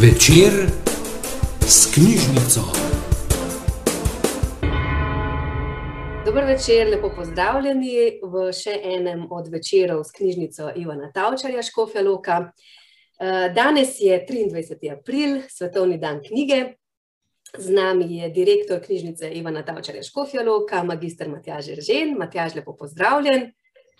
Večer s knjižnico. Dobro večer, lepo pozdravljeni v še enem od večerov s knjižnico Ivana Tavčarja, Škofja Loka. Eh, danes je 23. april, svetovni dan knjige. Z nami je direktor knjižnice Ivana Tavčarja, Škofja Loka, magistr Matjaž Eržen. Matjaž, lepo pozdravljen.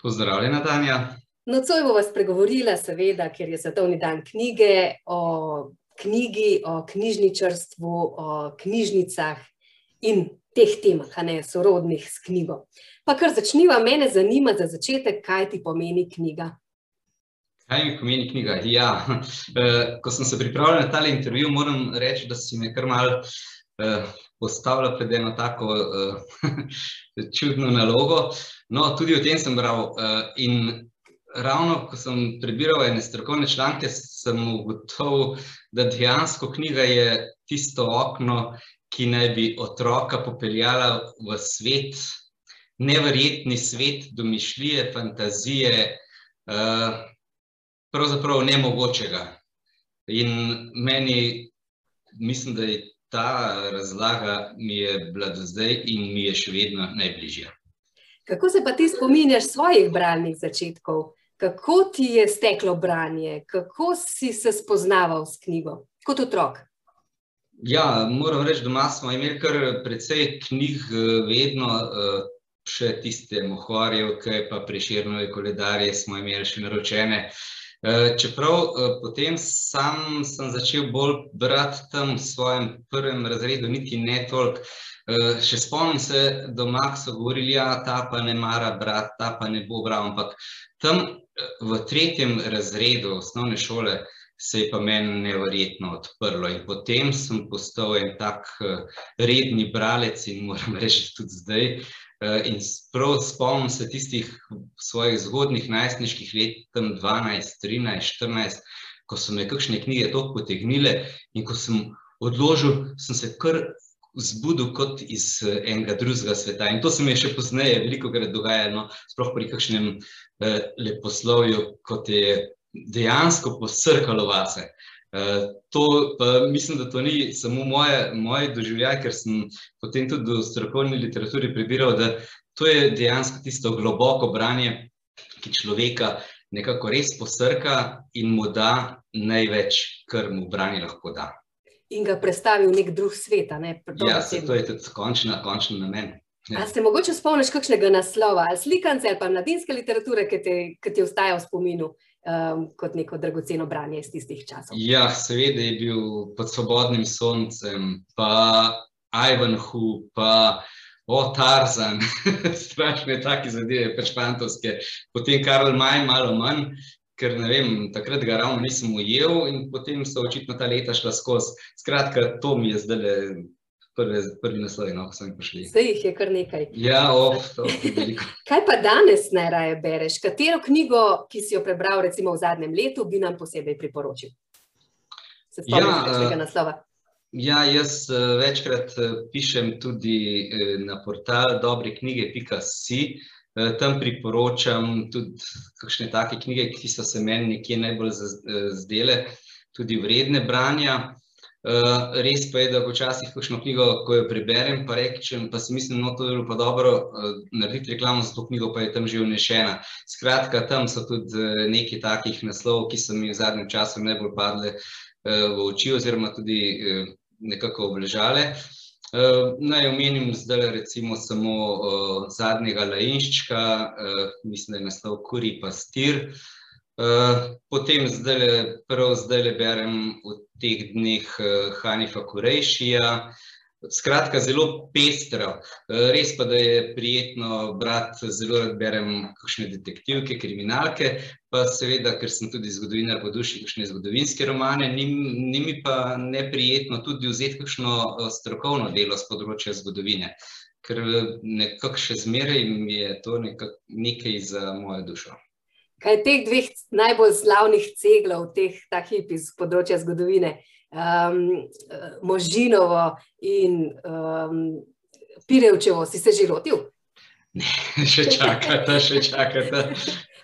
Pozdravljena, Tanja. Nocoj bo vas pregovorila, seveda, ker je svetovni dan knjige, o knjigi, o knjižničarstvu, o knjižnicah in teh temah, a ne sorodnih s knjigo. Pa kar začniva, mene zanima za začetek, kaj ti pomeni knjiga. Kaj mi pomeni knjiga? Ja, eh, ko sem se pripravljal na tale intervju, moram reči, da si me kar malo eh, postavila pred eno tako eh, čudno nalogo. No, tudi o tem sem bral in ravno, ko sem prebiral ene strokovne članke, sem ugotovil, da dejansko knjiga je tisto okno, ki naj bi otroka popeljala v svet, neverjetni svet domišljije, fantazije, pravzaprav nemogočega. In meni, mislim, da je ta razlaga mi je bila do zdaj in mi je še vedno najbližja. Kako se pa ti spominjaš svojih bralnih začetkov? Kako ti je steklo branje? Kako si se spoznaval s knjigo kot otrok? Ja, moram reči, doma smo imeli kar precej knjig, vedno še tiste Mohorjevke pa Prešernove koledarje smo imeli še naročene. Čeprav potem sam sem začel bolj brati tam v svojem prvem razredu, niti ne toliko. Še spomnim se, doma so govorili, ja, ta pa ne mara brati, ta pa ne bo bral, ampak tam v tretjem razredu osnovne šole se je pa meni neverjetno odprlo in potem sem postal en tak redni bralec in moram reči tudi zdaj, in prav spomnim se tistih svojih zgodnjih najstniških let, tam dvanajst, trinajst, štirinajst, ko so me kakšne knjige toliko potegnile, in ko sem odložil, sem se kar zbudil kot iz enega drugega sveta. In to se mi je še pozneje velikokrat dogajalo, sploh pri kakšnem leposlovju, ko te je dejansko posrkalo vase. To pa mislim, da to ni samo moje, moj doživljaj, ker sem potem tudi v strokovni literaturi prebiral, da to je dejansko tisto globoko branje, ki človeka nekako res posrka in mu da največ, kar mu branje lahko da. In ga prestavi v neki drug svet, ne? Ja, saj to je tudi končna, končni namen. A se mogoče spomniš kakšnega naslova ali slikance ali pa mladinske literature, ki ti, ki ti ostaja v spominu? Kot neko dragoceno branje iz tistih časov. Ja, seveda je bil Pod svobodnim soncem, pa Ivanhoe, pa o, Tarzan, strašne take zadeve, pač fantovske. Potem Karl May malo manj, ker vem, takrat ga ravno nisem ujel in potem so očitno ta leta šla skozi. Skratka, to mi je zdajle prvi naslovi, no, ko so mi prišli. Saj jih je kar nekaj. Ja, to je veliko. Kaj pa danes najraje bereš? Katero knjigo, ki si jo prebral recimo v zadnjem letu, bi nam posebej priporočil? Se spomniš kakšnega naslova? Ja, jaz večkrat pišem tudi na portal dobriknjige.si. Tam priporočam tudi kakšne take knjige, ki so se meni nekje najbolj zdele tudi vredne branja. Res pa je, da včasih kakšno knjigo, ko jo preberem, pa rečem, pa si mislim, no, to bi bilo pa dobro narediti reklamo za to knjigo, pa je tam že vnešena. Skratka, tam so tudi nekaj takih naslovov, ki so mi v zadnjem času najbolj padle v oči oziroma tudi nekako obležale. Naj omenim zdajle recimo samo Zadnjega lainščka, mislim, da je naslov Kurji pastir. Potem zdajle, prav zdajle berem v teh dneh Hanifa Kurejšija. Skratka, zelo pestro. Res pa, da je prijetno brati, zelo rad berem kakšne detektivke, kriminalke, pa seveda, ker sem tudi zgodovinar po duši, kakšne zgodovinske romane, ni, ni mi pa neprijetno tudi vzeti kakšno strokovno delo s področja zgodovine. Ker nekako še zmeraj mi je to nekako nekaj za mojo dušo. Kaj teh dveh najbolj slavnih ceglov, teh ta hip iz področja zgodovine, Možinovo in Pirevčevo, si se že lotil? Ne, še čakate, še čakate.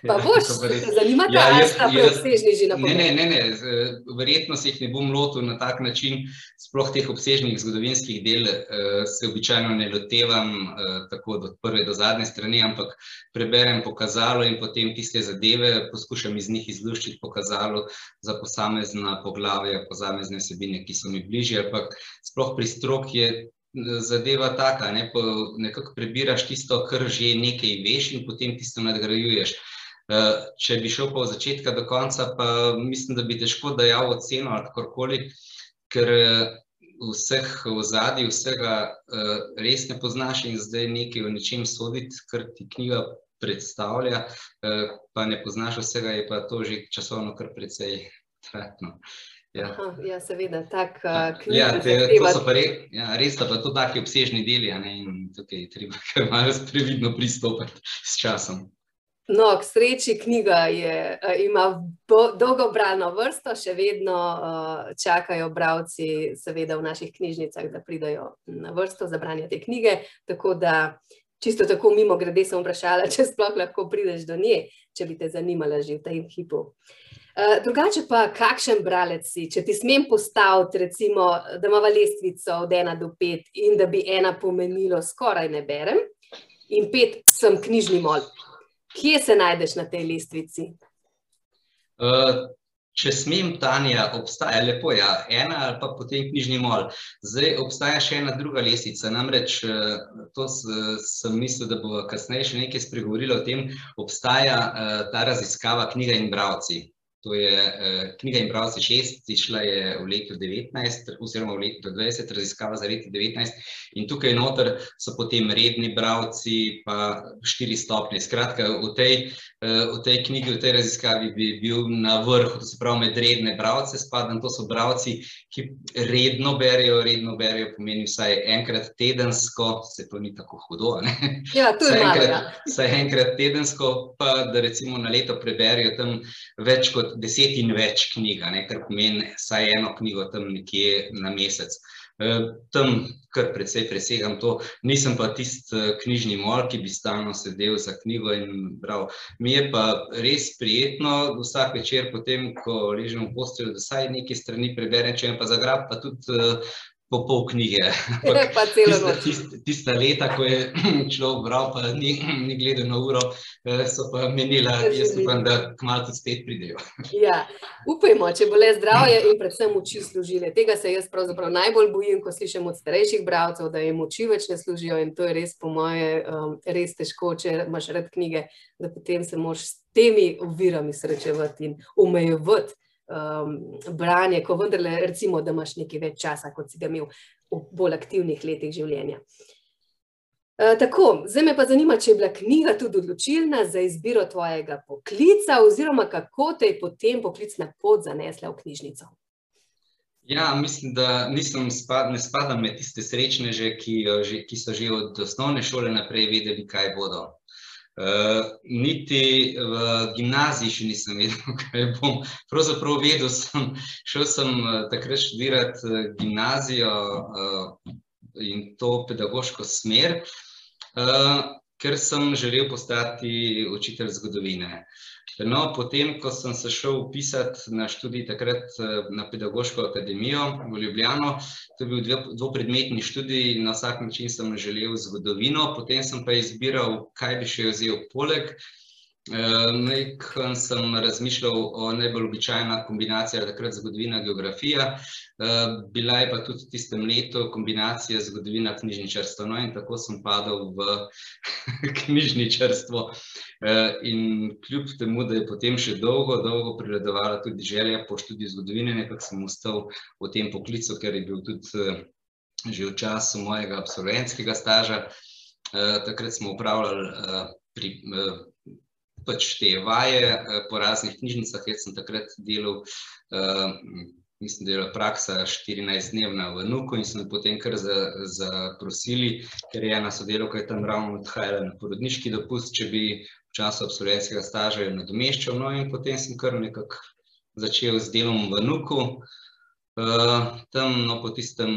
Pa Ja, boš, res. te zanima Ja, jaz- asta jaz- preobsežni že na Ne, ne, ne, ne. z- Verjetno se jih ne bom lotil na tak način, sploh teh obsežnih zgodovinskih del eh, se običajno ne lotevam eh, tako od prve do zadnje strani, ampak preberem pokazalo in potem tiste zadeve poskušam iz njih izluščiti pokazalo za posamezna poglavja, posamezne vsebine, ki so mi bližje, ampak sploh pri strok je eh, zadeva taka, ne, po, nekako prebiraš tisto, kar že nekaj veš in potem tisto nadgrajuješ. Eh, Če bi šel pa od začetka do konca, pa mislim, da bi težko dajal oceno ali kakorkoli, ker eh, vseh ozadij, vsega eh, res ne poznaš in zdaj nekaj o nečem soditi, kar ti knjiga predstavlja, pa ne poznaš vsega, je pa to že časovno kar precej tratno. Ja. Aha, ja, seveda, tak uh, Ja, knjiga te, to so pa re, ja, res sta pa to taki obsežni deli, a ne, in tukaj je treba kar malo previdno pristopiti s časom. No, k sreči knjiga je, eh, ima bo, dolgo brano vrsto, še vedno uh, čakajo bralci, seveda v naših knjižnicah, da pridajo na vrsto za branje te knjige. Tako da, čisto tako mimo grede sem vprašala, če sploh lahko prideš do nje, če bi te zanimala že v tem hipu. Uh, drugače pa, kakšen bralec si, če ti smem postaviti, recimo, da imamo lestvico od ena do pet in da bi ena pomenilo skoraj ne berem, in pet sem knjižni mol. Kje se najdeš na tej lestvici? Uh, če smem, Tanja, obstaja lepo, ja, ena ali pa potem knjižni mol. Zdaj obstaja še ena druga lestvica, namreč uh, to s, sem mislil, da bo kasneje še nekaj spregovorila o tem, obstaja uh, ta raziskava knjiga in bravci. To je uh, knjiga bravci šest, išla je v letu 19, oziroma v letu 20, raziskava za leto 19 in tukaj noter so potem redni bravci, pa štiri stopnje. Skratka, v tej, uh, v tej knjigi, v tej raziskavi bi bil na vrhu, to se pravi med redne bravce spadam, to so bravci, ki redno berijo, redno berijo pomeni vsaj enkrat tedensko, se to ni tako hudo, ne? Ja, to je Vsaj malo. enkrat, Ja. vsaj enkrat tedensko, pa da recimo na leto preberijo tam več kot deset in več knjig, kar pomeni vsaj eno knjigo tam nekje na mesec. Eh, Tam kar precej presegam to, nisem pa tisti eh, knjižni mol, ki bi stalno sedel za knjigo in bral. Mi je pa res prijetno vsak večer, potem ko ležem v posteljo, da vsaj nekaj strani preberem, če me pa zagrab, pa tudi eh, po pol knjige. Tista, tista, tista leta, ko je človek bral, pa ni, ni gledal na uro, eh, so pa menila, jaz upam, da tudi spet pridejo. Ja, upajmo, če bo le zdravje in predvsem oči služile. Tega se jaz pravzaprav najbolj bojim, ko slišim od starejših bralcev, da jim oči več ne služijo in to je res, po moje, um, res težko, če imaš rad knjige, da potem se moraš s temi ovirami srečevati in omejevati um, branje, ko vendarle, recimo, da imaš nekaj več časa, kot si ga imel v bolj aktivnih letih življenja. Uh, tako, zdaj me pa zanima, če je bila knjiga tudi odločilna za izbiro tvojega poklica, oziroma kako te je potem poklicna pot zanesla v knjižnico. Ja, mislim, da nisem spad, ne spadam med tiste srečneže, ki, že, ki so že od osnovne šole naprej vedeli, kaj bodo. Uh, niti v gimnaziji še nisem vedel, kaj bom. Pravzaprav vedel sem, šel sem uh, takrat študirati uh, gimnazijo uh, in to pedagoško smer, uh, ker sem želel postati učitelj zgodovine. No, potem, ko sem se šel upisati na študij takrat eh, na Pedagoško akademijo v Ljubljano, to je bil dvopredmetni študij na vsak način sem želel zgodovino, potem sem pa izbiral, kaj bi še vzel poleg. Nekaj sem razmišljal o najbolj običajna kombinacija takrat zgodovina, geografija. Eh, Bila je pa tudi v tistem letu kombinacija zgodovina, knjižničarstvo. No, in tako sem padel v knjižničarstvo. Eh, In kljub temu, da je potem še dolgo, dolgo prevladovala tudi želja po študiju zgodovine, nekako sem ostal v tem poklicu, ker je bil tudi eh, že v času mojega absolventskega staža. Eh, Takrat smo upravljali eh, pri eh, pač te vaje eh, po raznih knjižnicah, jaz sem takrat delal, eh, mislim, da je bila praksa 14-dnevna v Nuku in so me potem kar za- zaprosili, ker je ena sodelavka je tam ravno odhajala na porodniški dopust, če bi v času absolventskega staža jo nadomeščal, no in potem sem kar nekako začel z delom v Nuku. Uh, tam, no, po tistem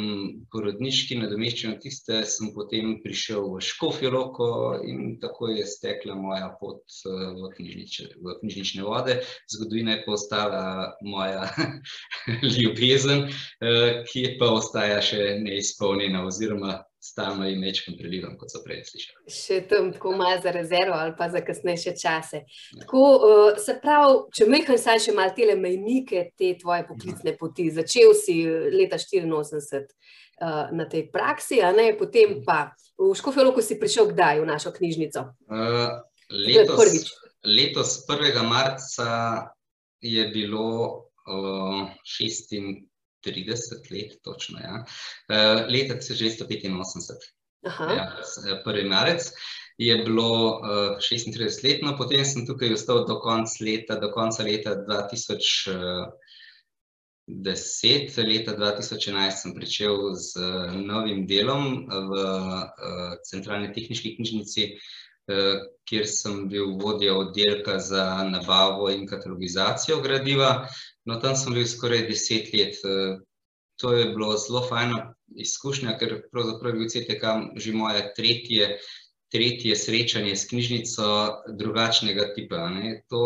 porodniški nadomeščanju, tiste sem potem prišel v Škofijo Loko in tako je stekla moja pot uh, v, knjižnič, v knjižnične vode. Zgodovina je pa ostala moja ljubezen, uh, ki pa ostaja še neizpolnjena oziroma stalno jim večkrat prelivam, kot so prej slišali. Še tam tako malo za rezervo ali pa za kasnejše čase. Ja. Tako, uh, se pravi, če mehaj saj še malo tele mejnike te tvoje poklicne poti, začel si eh, leta 84 uh, eh, na tej praksi, a ne, potem mhm. pa v Škofjoloku si prišel kdaj v našo knjižnico? Uh, letos, letos 1. marca je bilo uh, 26 30 let, točno. Ja. Uh, leta 1985, ja, 1. marec, je bilo uh, 36 let, no potem sem tukaj ostal do konca leta, do konca leta 2010. Leta 2011 sem pričel z uh, novim delom v uh, Centralni tehnički knjižnici, uh, kjer sem bil vodja oddelka za nabavo in katalogizacijo gradiva. No, tam sem bil skoraj deset let. Eh, to je bilo zelo fajna izkušnja, ker pravzaprav je bil CTK že moje tretje, tretje srečanje s knjižnico drugačnega tipa. To,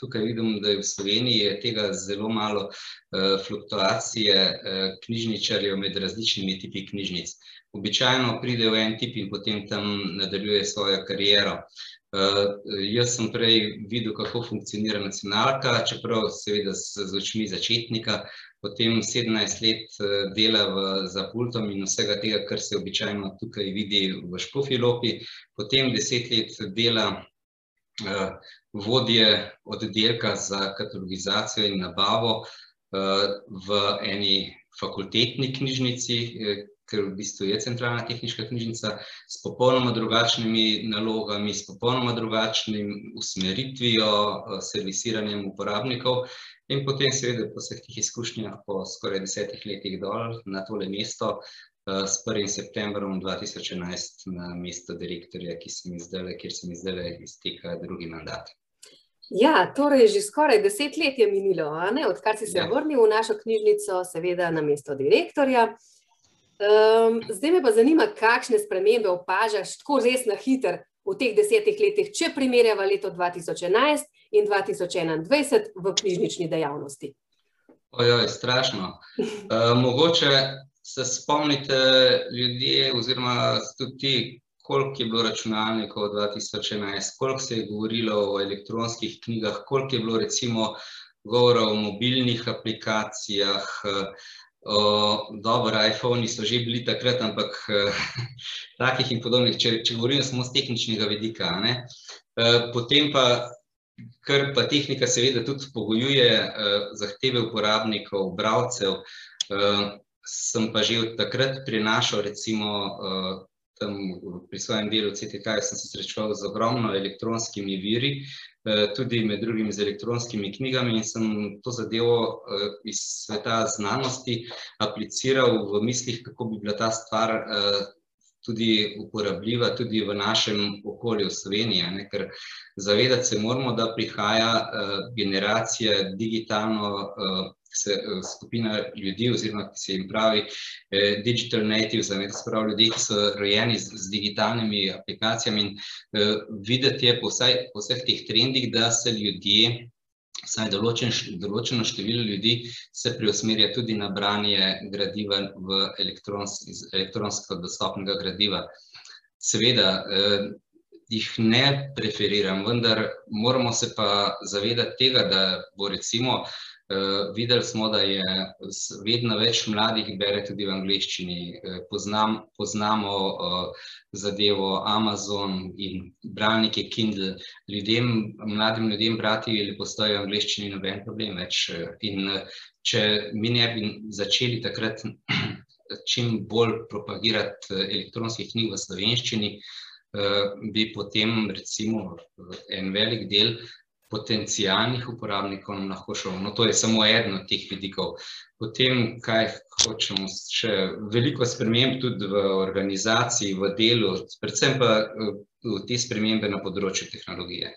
tukaj vidim, da je v Sloveniji je tega zelo malo uh, fluktuacije uh, knjižničarjev med različnimi tipi knjižnic. Običajno pride v en tip in potem tam nadaljuje svojo kariero. Uh, jaz sem prej videl, kako funkcionira nacionalka, čeprav seveda z, z očmi začetnika, potem 17 let uh, dela v, za pultom in vsega tega, kar se običajno tukaj vidi v Škofi Lopi, potem 10 let dela uh, vodje oddelka za katalogizacijo in nabavo uh, v eni fakultetni knjižnici, ker v bistvu je centralna tehnička knjižnica s popolnoma drugačnimi nalogami, s popolnoma drugačnim usmeritvijo, eh, servisiranjem uporabnikov in potem seveda po vseh tih izkušnjah po skoraj desetih letih dol na tole mesto eh, s 1. septembrom 2011 na mesto direktorja, ki se mi zdaj, kjer se mi zdaj izteka drugi mandat. Ja, torej že skoraj deset let je minilo, odkar si se ja. vrnil v našo knjižnico, seveda na mesto direktorja. Um, zdaj me pa zanima, kakšne spremembe opažaš tako res na hiter v teh desetih letih, če primerjava leto 2011 in 2021 v knjižnični dejavnosti. Ojoj, strašno. Uh, mogoče se spomnite ljudje, oziroma tudi ti, koliko je bilo računalnikov 2011, koliko se je govorilo o elektronskih knjigah, koliko je bilo recimo govora o mobilnih aplikacijah. Uh, dobro, iPhoni so že bili takrat, ampak uh, takih in podobnih, če, če govorim samo z tehničnega vidika. Uh, potem pa, kar pa tehnika seveda tudi pogojuje uh, zahteve uporabnikov, bravcev, uh, sem pa že od takrat prinašal recimo uh, tam pri svojem delu CTK sem se srečeval z ogromno elektronskimi viri, eh, tudi med drugim z elektronskimi knjigami in sem to zadevo eh, iz sveta znanosti apliciral v mislih, kako bi bila ta stvar eh, tudi uporabljiva tudi v našem okolju v Sloveniji, ne? ker zavedati se moramo, da prihaja generacija digitalno se, uh, skupina ljudi, oziroma ki se jim pravi uh, digital natives, ne, se pravi ljudi, ki so rojeni z, z digitalnimi aplikacijami. In, uh, videti je po, vsaj, po vseh teh trendih, da se ljudje. Vsaj določen, določeno število ljudi se preusmerja tudi na branje gradiva v elektrons, elektronsko dostopnega gradiva. Seveda, eh, jih ne preferiram, vendar moramo se pa zavedati tega, da bo recimo eh, Uh, videli smo, da je vedno več mladih, bere tudi v angleščini. Uh, poznam, poznamo uh, zadevo Amazon in bralnike Kindle. Ljudem, mladim ljudem brati ali postoji v angleščini noben problem več. In uh, če mi ne bi začeli takrat čim bolj propagirati elektronskih knjig v slovenščini, uh, bi potem recimo en velik del potencijalnih uporabnikov nam lahko šel. No, to je samo eden od teh vidikov. Potem, kaj hočemo, še veliko sprememb tudi v organizaciji, v delu, predvsem pa v te spremembe na področju tehnologije.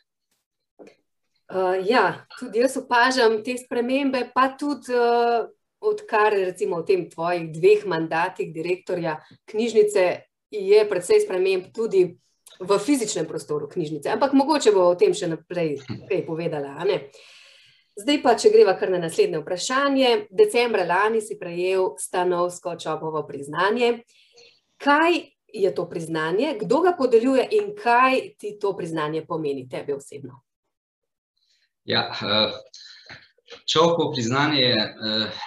Uh, ja, tudi jaz opažam te spremembe, pa tudi uh, odkar recimo v tem tvojih dveh mandatih direktorja knjižnice je predvsej sprememb tudi v fizičnem prostoru knjižnice. Ampak mogoče bo o tem še naprej kaj povedala. Zdaj pa, če greva kar na naslednje vprašanje. Decembra lani si prejel stanovsko čopovo priznanje. Kaj je to priznanje, kdo ga podeljuje in kaj ti to priznanje pomeni tebi osebno? Ja, uh, čopovo priznanje je uh,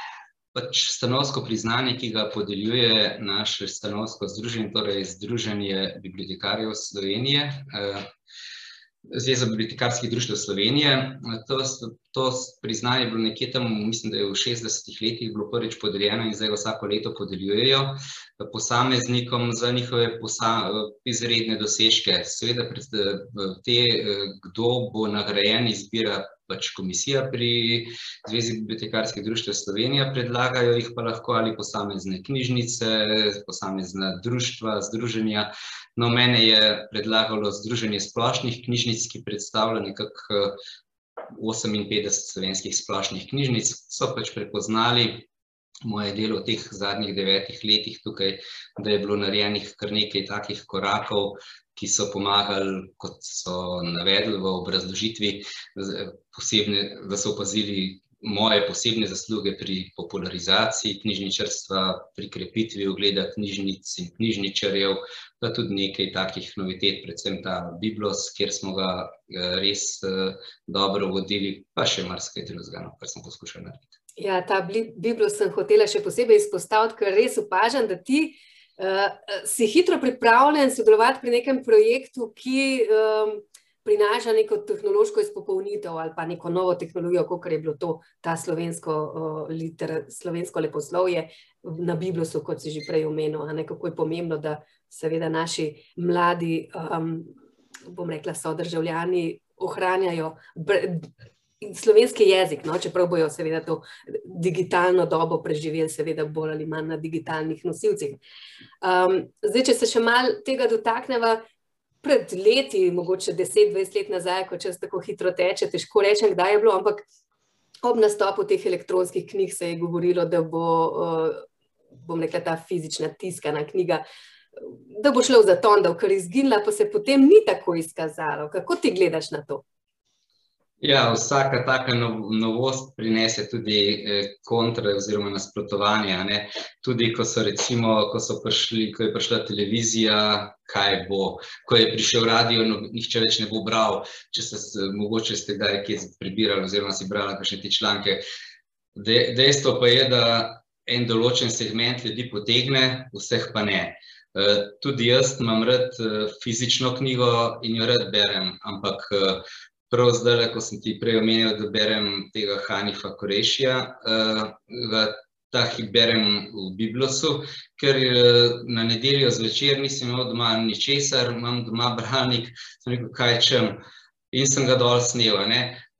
pač stanovsko priznanje, ki ga podeljuje naše stanovsko združenje, torej Združenje bibliotekarjev Slovenije, eh, Zveza bibliotekarskih društev Slovenije. To, to priznanje je bilo nekje tam, mislim, da je v 60-ih letih bilo prvič podeljeno in zdaj ga vsako leto podeljujejo posameznikom za njihove izredne dosežke. Seveda, te, kdo bo nagrajen, izbira pač komisija pri Zvezi bibliotekarskih društev Slovenije, predlagajo jih pa lahko ali posamezne knjižnice, posamezna društva, združenja. No, mene je predlagalo Združenje splošnih knjižnic, ki predstavlja nekako 58 slovenskih splošnih knjižnic, so pač prepoznali moje delo v teh zadnjih devetih letih tukaj, da je bilo narejenih kar nekaj takih korakov, ki so pomagali, kot so navedli v obrazložitvi, posebne, da so opazili moje posebne zasluge pri popularizaciji knjižničarstva, pri krepitvi ogleda knjižnic in knjižničarjev, pa tudi nekaj takih novitet, predvsem ta Biblos, kjer smo ga eh, res eh, dobro vodili, pa še marsikaj drugega, no, kar sem poskušal narediti. Ja, ta Biblijo sem hotela še posebej izpostaviti, ker res opažam, da ti uh, si hitro pripravljen sodelovati pri nekem projektu, ki um, prinaša neko tehnološko izpopolnitev ali pa neko novo tehnologijo, kot je bilo to ta slovensko, uh, liter, slovensko leposlovje na Bibliosu, kot si že prej omenil. Kako je pomembno, da seveda naši mladi, um, bom rekla, so državljani. Ohranjajo slovenski jezik, no, čeprav bojo seveda to digitalno dobo preživeli, seveda bolj ali manj na digitalnih nosilcih. Um, zdaj, če se še malo tega dotakneva, pred leti, mogoče 10-20 let nazaj, ko čas tako hitro teče, težko rečem, kdaj je bilo, ampak ob nastopu teh elektronskih knjig se je govorilo, da bo, uh, bom rekla, ta fizična tiskana knjiga. Da bo šlo za to, da bo kar izginila, pa se potem ni tako izkazalo. Kako ti gledaš na to? Ja, vsaka taka novost prinese tudi eh, kontra oziroma nasprotovanja. Ne? Tudi ko so recimo, ko so prišli, ko je prišla televizija, kaj bo, ko je prišel radio, no, nihče več ne bo bral, če ste mogoče ste kdaj kje prebirali oziroma si brali kakšne te članke. De, dejstvo pa je, da en določen segment ljudi potegne, vseh pa ne. Uh, tudi jaz imam rad uh, fizično knjigo in jo rad berem, ampak prav zdaj, ko sem ti prej omenil, da berem tega Hanifa Korešija, uh, ta hip berem v Biblosu, ker uh, na nedeljo zvečer nisem imel doma ničesar, imam doma bralnik, sem rekel, kaj čem, in sem ga dol snel.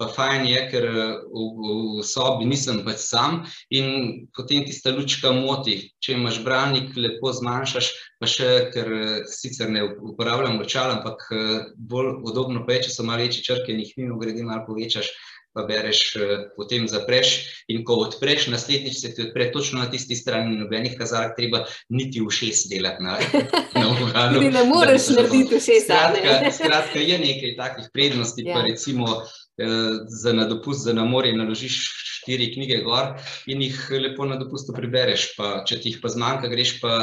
Pa fajn je, ker v, v, sobi nisem pač sam in potem tista lučka moti. Če imaš bralnik, lepo zmanjšaš, pa še, ker sicer ne uporabljam očal, ampak bolj udobno pa je, če so malo večje črke in jih mimo grede malo povečaš, pa bereš, potem zapreš in ko odpreš, naslednjič se ti odpre točno na tisti strani, nobenih kazalk treba niti v šest delati na, na uganu. Ti ne moreš narediti v šest. Skratka, skratka, je nekaj takih prednosti, ja. pa recimo za na dopust, za na morje naložiš štiri knjige gor in jih lepo na dopustu prebereš. Pa, če ti jih pa zmanjka, greš pa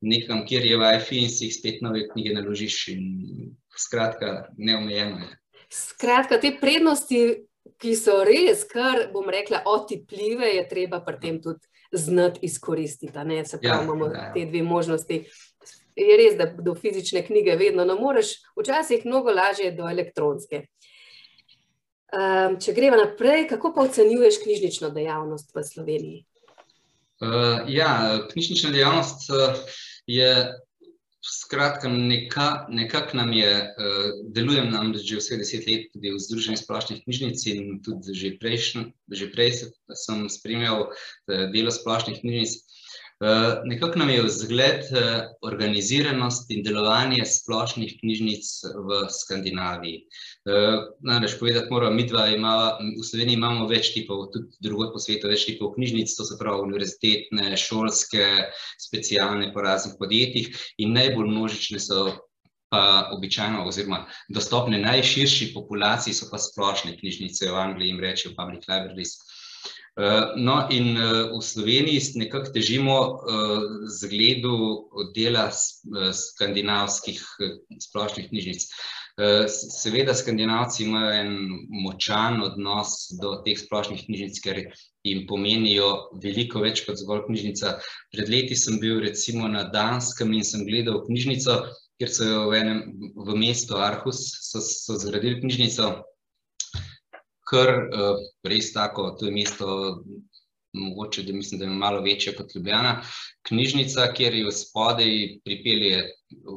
nekam, kjer je Wi-Fi in si jih spet nove knjige naložiš. In, skratka, neomejeno je. Skratka, te prednosti, ki so res, kar bom rekla, otipljive, je treba pri tem tudi znati izkoristiti. Se pravi, ja, imamo ja, ja. te dve možnosti. Je res, da do fizične knjige vedno ne moreš, včasih mnogo lažje do elektronske. Um, če gremo naprej, kako pa ocenjuješ knjižnično dejavnost v Sloveniji? Uh, ja, knjižnična dejavnost uh, je skratka nekako neka nam je, uh, delujem nam že vse deset let tudi v Združenju splošnih knjižnic in tudi že, prejšn, že prej sem spremljal delo splošnih knjižnic. Nekako nam je vzgled organiziranost in delovanje splošnih knjižnic v Skandinaviji. Namreč povedati moram, mi dva imava, v Sloveniji imamo več tipov, tudi drugod po svetu več tipov knjižnic, to se pravi univerzitetne, šolske, specialne po raznih podjetjih in najbolj množične so pa običajno oziroma dostopne najširši populaciji so pa splošne knjižnice, v Angliji jim rečejo public libraries. No, in v Sloveniji nekako težimo zgledu dela skandinavskih splošnih knjižnic. Seveda Skandinavci imajo en močan odnos do teh splošnih knjižnic, ker jim pomenijo veliko več kot zgolj knjižnica. Pred leti sem bil recimo na Danskem in sem gledal knjižnico, kjer so jo v enem, v mestu Aarhus so, so zgradili knjižnico, kar res tako, to je mesto, mogoče, da mislim, da je malo večje kot Ljubljana, knjižnica, kjer jo spodaj pripelje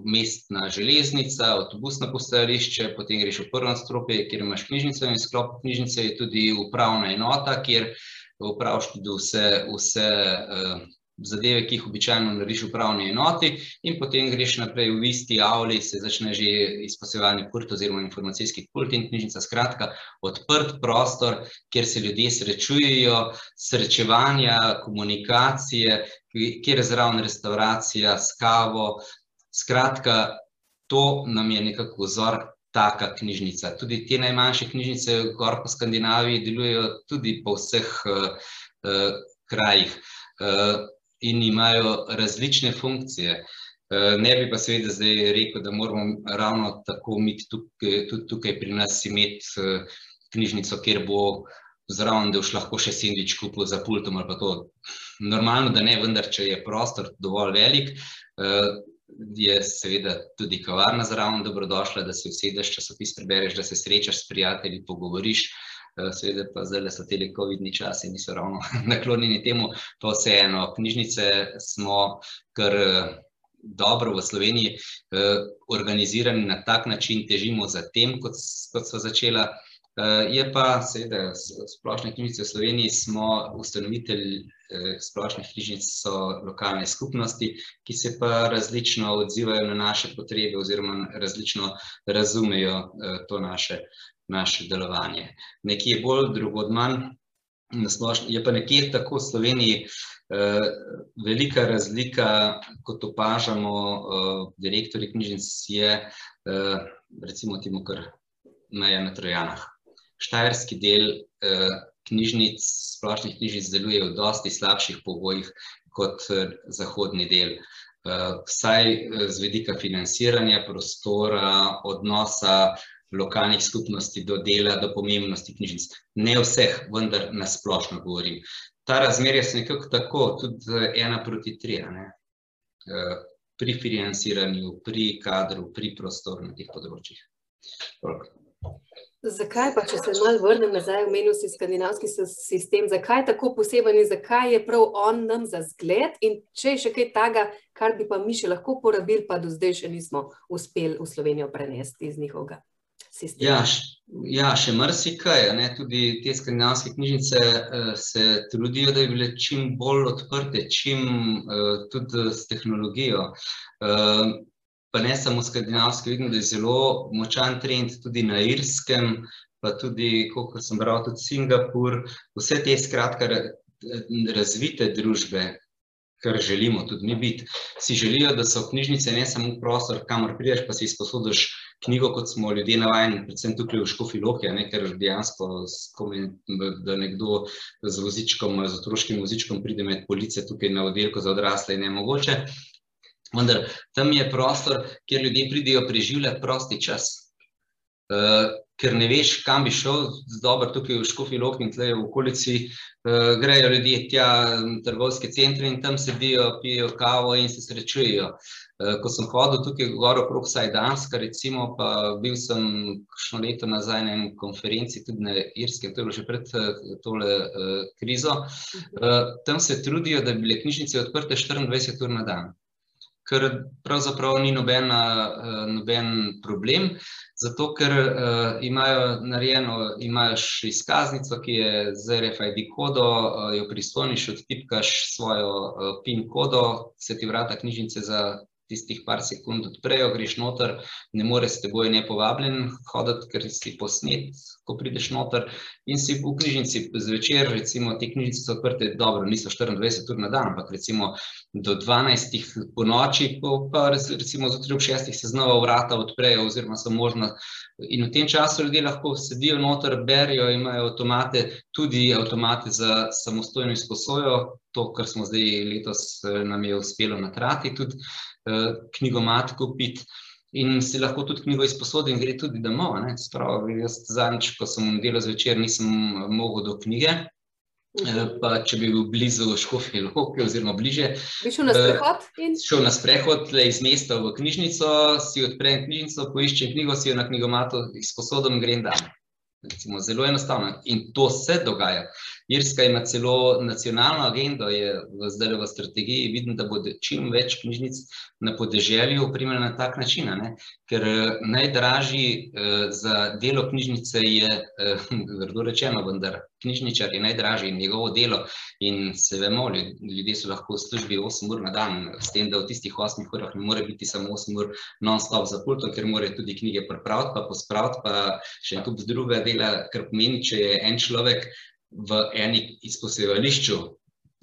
mestna železnica, avtobusno postajališče, potem greš v prvo nadstropje, kjer imaš knjižnico, in v sklopu knjižnice je tudi upravna enota, kjer opraviš tudi vse, vse zadeve, ki jih običajno narediš v upravni enoti, in potem greš naprej v isti avli, se začne že izposojevalni pult oziroma informacijski pult in knjižnica, skratka, odprt prostor, kjer se ljudje srečujejo, srečevanja, komunikacije, kjer je zraven restavracija s kavo, skratka, to nam je nekako vzor, taka knjižnica. Tudi te najmanjše knjižnice gor po Skandinaviji delujejo tudi po vseh krajih in imajo različne funkcije. Ne bi pa seveda zdaj rekel, da moramo ravno tako imeti tudi tukaj pri nas imeti knjižnico, kjer bo zraven, da boš lahko še sendvič kupil za pultom ali pa to. Normalno, da ne, vendar če je prostor dovolj velik, je seveda tudi kavarna zraven dobrodošla, da si usedeš, časopis prebereš, da se srečaš s prijatelji, pogovoriš, seveda pa zdajle so tile covidni časi, niso ravno naklonjeni temu, pa vseeno, knjižnice smo kar dobro v Sloveniji organizirane na tak način, težimo za tem, kot sva začela, je pa seveda, Splošne knjižnice v Sloveniji smo ustanovitelj splošnih knjižnic so lokalne skupnosti, ki se pa različno odzivajo na naše potrebe oziroma različno razumejo to naše, naše delovanje. Nekje bolj, drugod manj, na splošno je pa nekje tako v Sloveniji velika razlika, kot opažamo direktorji knjižnic, je recimo temu kar meja na Trojanah. Štajerski del knjižnic, splošnih knjižnic deluje v dosti slabših pogojih kot zahodni del. Vsaj z vidika financiranja, prostora, odnosa lokalnih skupnosti do dela, do pomembnosti knjižnic. Ne vseh, vendar na splošno govorim. Ta razmerja so nekako tako, tudi ena proti tri, ne. Pri financiranju, pri kadru, pri prostoru na teh področjih. Zakaj pa, če se malo vrnem nazaj, omenil si skandinavski sistem, zakaj je tako poseben in zakaj je prav on nam za zgled, in če je še kaj takega, kar bi pa mi še lahko porabili, pa do zdaj še nismo uspeli v Slovenijo prenesti iz njihovega sistema? Ja, ja, še marsikaj, tudi te skandinavske knjižnice se trudijo, da bi bile čim bolj odprte, čim tudi s tehnologijo. Pa ne samo skandinavske, vidim, da je zelo močan trend tudi na Irskem, pa tudi, kolikor sem bral, tudi Singapur, vse te skratka razvite družbe, kar želimo tudi mi biti, si želijo, da so knjižnice ne samo prostor, kamor prideš pa si izposodiš knjigo, kot smo ljudje navajeni, predvsem tukaj v Škofji Loki, ne, ker dejansko da nekdo z vozičkom, z otroškim vozičkom pride med police tukaj na oddelku za odrasle, je nemogoče. Vendar tam je prostor, kjer ljudje pridejo preživljat prosti čas. Ker ne veš, kam bi šel, dobro, tukaj v Škofji Loki in tule v okolici grejo ljudje tja trgovske centre in tam sedijo, pijejo kavo in se srečujejo. Ko sem hodil tukaj gor okrog, vsaj Danska recimo, pa bil sem kakšno leto nazaj na eni konferenci tudi na Irskem, to je bilo že pred tole krizo, tam se trudijo, da bi bile knjižnice odprte štiriindvajset ur na dan. kar pravzaprav ni nobena, noben problem, zato ker imajo narejeno, imaš izkaznico, ki je z RFID kodo, jo pristoniš, odtipkaš svojo PIN kodo, se ti vrata knjižnice za tistih par sekund odprejo, greš noter, ne moreš s teboj nepovabljen hoditi, ker si posnet, ko prideš noter. In si v knjižnici zvečer, recimo te knjižnice so odprte, dobro, niso 24 ur na dan, ampak recimo do 12 po noči, pa recimo zjutraj ob 6 se znova vrata odprejo oziroma so možno in v tem času ljudje lahko sedijo noter, berijo, imajo avtomate, tudi avtomate za samostojno izposojo, to, kar smo zdaj letos nam je uspelo na trati tudi, Eh, knjigomat kupiti. In si lahko tudi knjigo izposodim, gre tudi domov. Spravo, jaz zadnjič, ko sem delal zvečer, nisem mogel do knjige. Eh, pa če bi bil blizu Škofje Loke oziroma bliže. Bi šel na eh, sprehod? In... Šel na sprehod, le iz mesta v knjižnico, si odprem knjižnico, poiščem knjigo, si jo na knjigomatu izposodim, grem dan. Recimo, zelo enostavno in to se dogaja. Irska ima celo nacionalno agendo, je zdaj v strategiji. Vidim, da bo čim več knjižnic na podeželju opremljeno na tak način. Ne? Ker eh, najdražji eh, za delo knjižnice je, eh, grdo rečeno, vendar knjižničar je najdražji in njegovo delo. In se vemo, ljudje so lahko v službi 8 ur na dan, s tem, da v tistih 8 urah ne more biti samo 8 ur non-stop za pultom, ker more tudi knjige pripraviti, pa pospraviti, pa še en kup druga dela, kar pomeni, če je en človek v eni izposebališču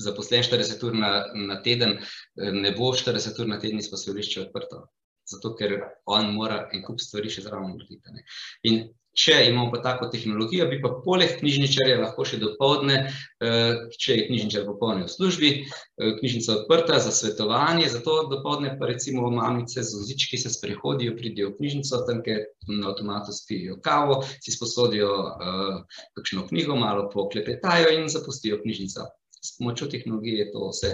zaposlen 40 ur na, na teden, ne bo 40 ur na teden izposebališče odprto. Zato, ker on mora en kup stvari še zraven narediti. In če imamo pa tako tehnologijo, bi pa poleg knjižničarja lahko še dopoldne, eh, če je knjižničar popolne v službi, eh, knjižnica odprta za svetovanje, zato dopoldne pa recimo mamice z ozički se sprehodijo, pridijo v knjižnico, tam, ker na avtomatu spijo kavo, si sposodijo uh, kakšno knjigo, malo poklepetajo in zapustijo knjižnico s pomočjo tehnologije je to vse.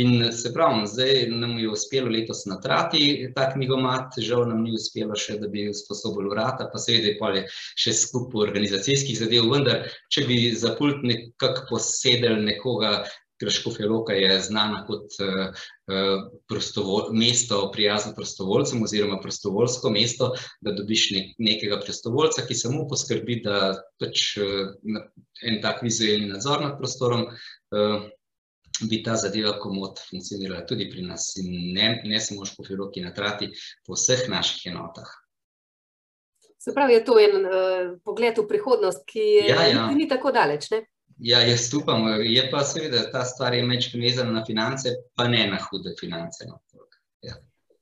In se pravi, zdaj nam je uspelo letos natrati ta knjigomat, žal nam ni uspelo še, da bi sposobil vrata, pa seveda je polje še skup organizacijskih zadev, vendar, če bi za pult nekako posedel nekoga, Škofja Loka je znana kot mesto prijazno prostovoljcem oziroma prostovoljsko mesto, da dobiš ne, nekega prostovoljca, ki samo poskrbi, da pač en tak vizualni nadzor nad prostorom bi ta zadeva komod funkcionirala tudi pri nas in ne, ne samo Škofja Loki na trati, po vseh naših enotah. Se pravi, je to en uh, pogled v prihodnost, ki je, ja, ja. ni tako daleč, ne? Ja, jaz upam, je pa seveda ta stvar je meč vezana na finance, pa ne na hude finance. No.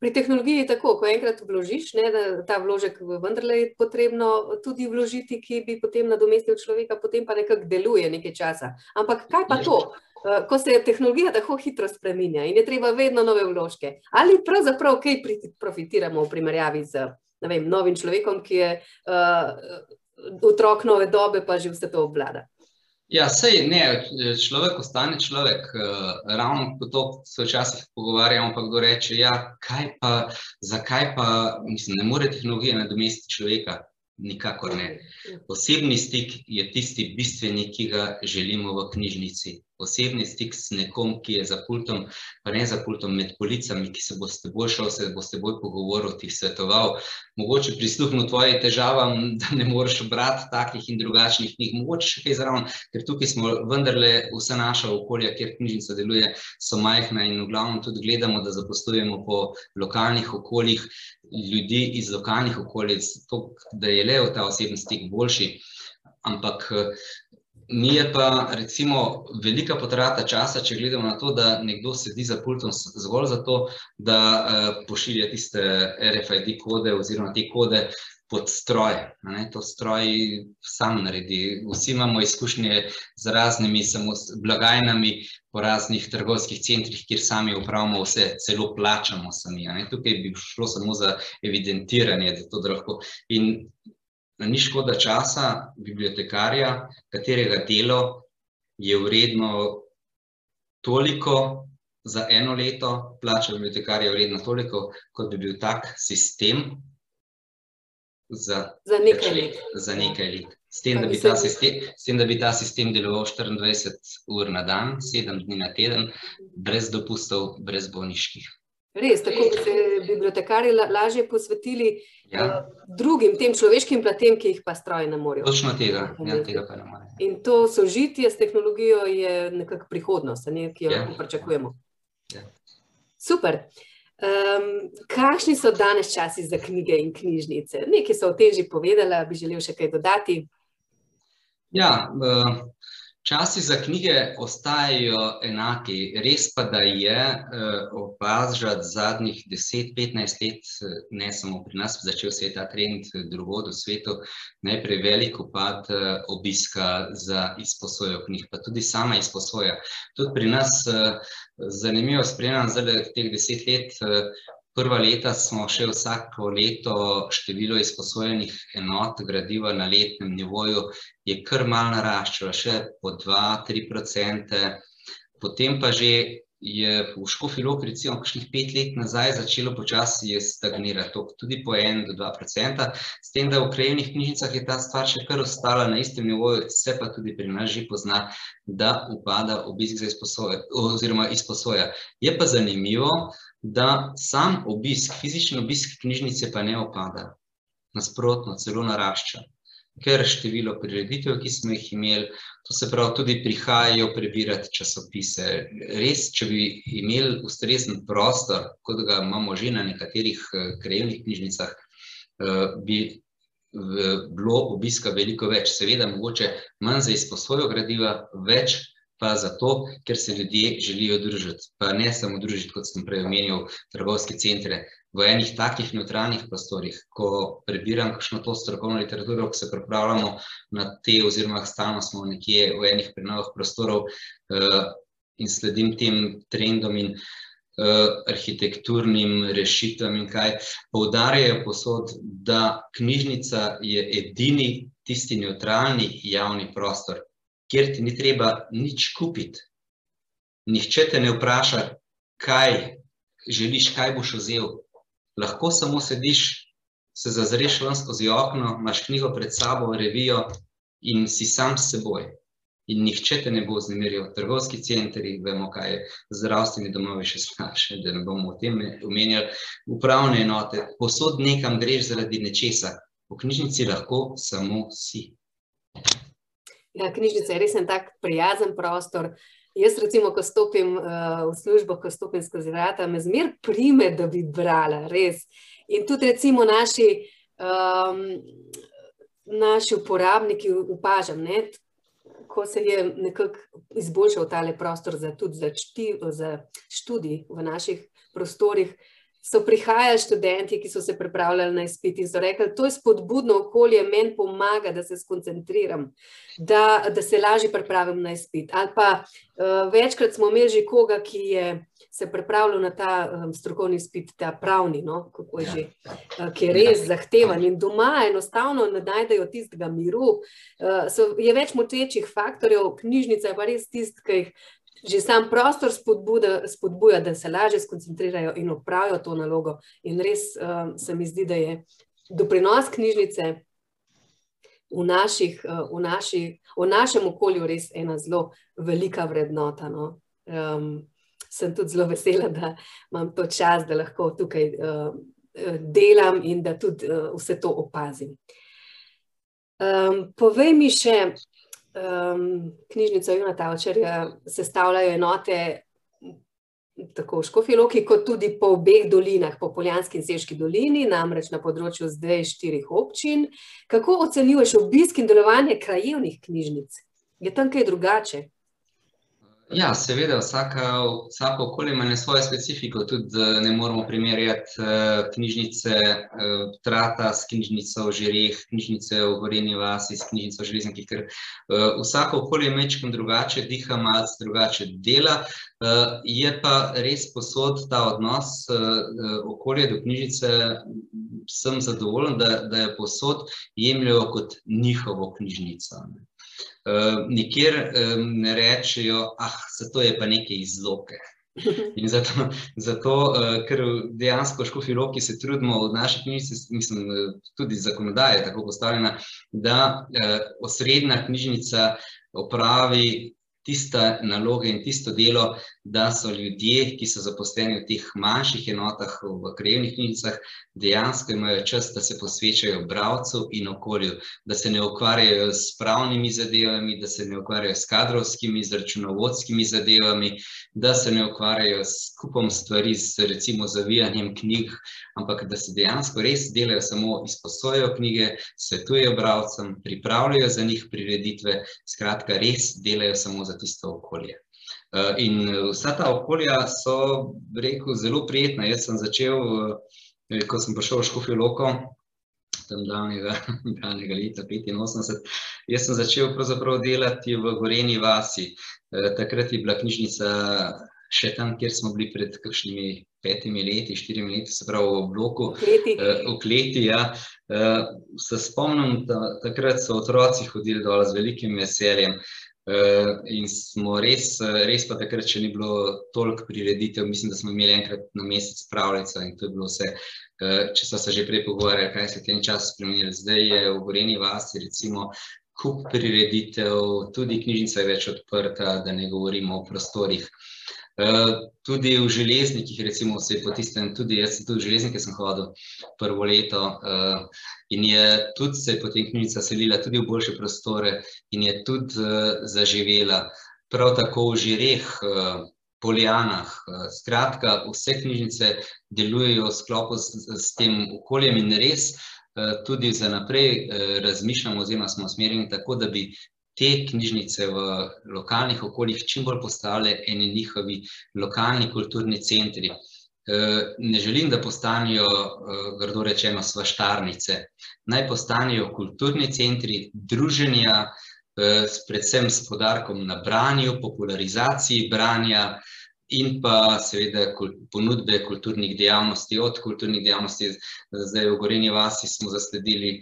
Ja. Pri tehnologiji je tako, ko enkrat vložiš, ne, da ta vložek vendarle je potrebno tudi vložiti, ki bi potem nadomestil človeka, potem pa nekako deluje nekaj časa. Ampak kaj pa to, eh, ko se tehnologija tako hitro spreminja in je treba vedno nove vložke? Ali pravzaprav kaj profitiramo v primerjavi z vem, novim človekom, ki je uh, otrok nove dobe, pa že vse to obvlada? Ja, sej ne, človek ostane človek. Eh, ravno to se včasih pogovarjamo, pa kdo reče, ja, kaj pa, zakaj pa, mislim, ne more tehnologija nadomestiti človeka. Nikakor ne. Osebni stik je tisti bistveni, ki ga želimo v knjižnici osebni stik s nekom, ki je za pultom, pa ne za pultom, med policami, ki se bo s teboj šel, se bo s teboj pogovoril, ti svetoval, mogoče prisluhnil tvojim težavam, da ne moreš brati takih in drugačnih knjig, mogoče še kaj zraven, ker tukaj smo vendarle vse naša okolja, kjer knjižnica deluje, so majhna in v glavnem tudi gledamo, da zaposlujemo po lokalnih okoljih ljudi iz lokalnih okolic, to, da je le ta osebni stik boljši, ampak Mi je pa recimo velika potrata časa, če gledamo na to, da nekdo sedi za pultom zgolj zato, da uh, pošilja tiste RFID kode oziroma te kode pod stroj. Ne? To stroj sam naredi. Vsi imamo izkušnje z raznimi blagajnami po raznih trgovskih centrih, kjer sami upravimo vse, celo plačamo sami. Ne? Tukaj bi šlo samo za evidentiranje, za to, da lahko. In ni škoda časa bibliotekarja, katerega delo je vredno toliko za eno leto, plača bibliotekarja je vredno toliko, kot bi bil tak sistem za, za nekaj let. Za nekaj let. S tem, da bi ta sistem, s tem, da bi ta sistem deloval 24 ur na dan, 7 dni na teden, brez dopustov, brez bolniških. Res, tako da se bibliotekarji lažje posvetili ja. uh, drugim tem človeškim platem, ki jih pa stroji ne morejo. Točno tega, ja, tega pa ne morejo. In to sožitje s tehnologijo je nekako prihodnost, ne, ki jo ja. pričakujemo. Ja. Super. Um, kakšni so danes časi za knjige in knjižnice? Nekaj so o tem že povedala, bi želel še kaj dodati. Ja, uh, Časi za knjige ostajajo enaki, res pa da je uh, opažati zadnjih 10-15 let, ne samo pri nas, začel se je ta trend drugod v svetu, najprej velik upad obiska za izposojo knjig, pa tudi sama izposoja. Tudi pri nas zanimivo spremljam zdaj teh 10 let, Prva leta smo še vsako leto število izposojenih enot gradiva na letnem nivoju je kar mal naraščalo, še po 2-3 procente. Potem pa že je v Škofi Lok recimo kakšnih pet let nazaj začelo počasi stagnirati, tudi po 1-2 procenta. S tem, da v krajevnih knjižnicah je ta stvar še kar ostala na istem nivoju, se pa tudi pri nas že pozna, da upada obisk za izposojo oziroma izposoja. Je pa zanimivo, da sam obisk, fizični obisk knjižnice pa ne opada. Nasprotno, celo narašča. Ker število prireditev, ki smo jih imeli, to se pravi, tudi prihajajo prebirati časopise. Res, če bi imeli ustrezen prostor, kot ga imamo že na nekaterih eh, krajevnih knjižnicah, eh, bi bilo obiska veliko več. Seveda, mogoče manj za izposojo gradiva, več pa zato, ker se ljudje želijo družiti. Pa ne samo družiti, kot sem prej omenil, trgovske centre. V enih takih neutralnih prostorih, ko prebiram kakšno to strokovno literaturo, ko se pripravljamo na te, oziroma stalno smo nekje v enih prenovah prostorov uh, in sledim tem trendom in uh, arhitekturnim rešitvam in kaj, poudarjajo posod, da knjižnica je edini tisti neutralni javni prostor, kjer ti ni treba nič kupiti. Nihče te ne vpraša, kaj želiš, kaj boš vzel. Lahko samo sediš, se zazreš ven skozi okno, imaš knjigo pred sabo, revijo in si sam s seboj. In nihče te ne bo znemiril. Trgovski centri, vemo, kaj je zdravstveni domovi še slabše, da ne bomo o tem omenjali. Upravne enote, posod nekam greš zaradi nečesa. V knjižnici lahko samo si. Ja, knjižnica je res en tak prijazen prostor. Jaz, recimo, ko stopim uh, v službo, ko stopim skozi vrata, me zmer prime, da bi brala, res. In tudi, recimo, naši, um, naši uporabniki upažam, ne, ko se je nekako izboljšal tale prostor za, tudi za, čti, za študij v naših prostorih so prihajali študenti, ki so se pripravljali na izpit in so rekli, da je spodbudno okolje, meni pomaga, da se skoncentriram, da, da se lažje pripravim na izpit. Ali pa uh, večkrat smo imeli že koga, ki je se pripravljal na ta um, strokovni izpit, ta pravni, no, kako je že, uh, ki je res zahteven in doma enostavno ne najdejo tistega miru. Uh, so, je več motečih faktorjev, knjižnica je pa res tist, ki jih že sam prostor spodbuda, spodbuja, da se lažje skoncentrirajo in opravijo to nalogo. In res uh, se mi zdi, da je doprinos knjižnice v, naših, uh, v, naši, v našem okolju res ena zelo velika vrednota. No. Um, sem tudi zelo vesela, da imam to čas, da lahko tukaj uh, delam in da tudi uh, vse to opazim. Um, povej mi še, um, knjižnico Juna Tavčarja sestavljajo enote tako v Škofiloki, kot tudi po obeh dolinah, po Poljanski in Seški dolini, namreč na področju zdaj štirih občin. Kako ocenjuješ obisk in delovanje krajevnih knjižnic? Je tam kaj drugače? Ja, seveda, vsaka, vsako okolje ima svojo specifiko. Tudi ne moramo primerjati uh, knjižnice uh, Trata s knjižnico v Žireh, knjižnice v Gorenji vasi s knjižnico v Železniki, ker uh, vsako okolje je mečkim drugače, diha malce drugače dela. Je pa res posod ta odnos okolje do knjižnice, sem zadovoljen, da, da je posod jemljajo kot njihovo knjižnico. Ne. Ehm, nikjer um, ne rečejo, ah, zato je pa nekaj izloke. In zato, zato uh, ker dejansko škofi roki se trudimo v naši knjižnici, mislim, tudi zakonodaja je tako postavljena, da uh, osrednja knjižnica opravi tista naloga in tisto delo, da so ljudje, ki so zaposleni v teh manjših enotah, v krajevnih knjigicah, dejansko imajo čas, da se posvečajo bralcu in okolju, da se ne ukvarjajo s pravnimi zadevami, da se ne ukvarjajo s kadrovskimi, z računovodskimi zadevami, da se ne ukvarjajo s kupom stvari, s recimo zavijanjem knjig, ampak da se dejansko res delajo samo izposojajo knjige, svetujejo bralcem, pripravljajo za njih prireditve, skratka res delajo samo za tisto okolje. Eh, in vsa ta okolja so, rekel, zelo prijetna. Jaz sem začel, eh, ko sem prišel v Škofijo Loko, tam davnega, davnega leta 85, jaz sem začel pravzaprav delati v Goreni vasi. Eh, takrat je bila knjižnica še tam, kjer smo bili pred kakšnimi petimi leti, štirimi leti, se pravi v bloku, v kleti, ja. Se spomnim, takrat so otroci hodili dol z velikim veseljem. Uh, in smo res, res pa takrat, če ni bilo toliko prireditev, mislim, da smo imeli enkrat na mesec pravljico in to je bilo vse. Uh, če so se že prej pogovarjali, kaj se je tem času spremenilo. Zdaj je v Goreni vasi recimo kup prireditev, tudi knjižnica je več odprta, da ne govorimo o prostorih. Tudi v železnikih, recimo, se je po tistem, tudi jaz sem tudi v železnike sem hodil prvo leto, uh, in je tudi se potem knjižnica selila tudi v boljše prostore in je tudi uh, zaživela. Prav tako v Žireh, uh, Poljanah, uh, skratka, vse knjižnice delujejo v sklopu s, s tem okoljem in res uh, tudi za naprej uh, razmišljamo oziroma smo usmerjeni tako, da bi te knjižnice v lokalnih okoljih čim bolj postale eni njihovi lokalni kulturni centri. Eh, ne želim, da postanejo, eh, grdo rečeno, svaštarnice. Naj postanejo kulturni centri druženja, eh, predvsem s podarkom na branju, popularizaciji branja in pa seveda ponudbe kulturnih dejavnosti. Od kulturnih dejavnosti, zdaj v Gorenji vasi smo zasledili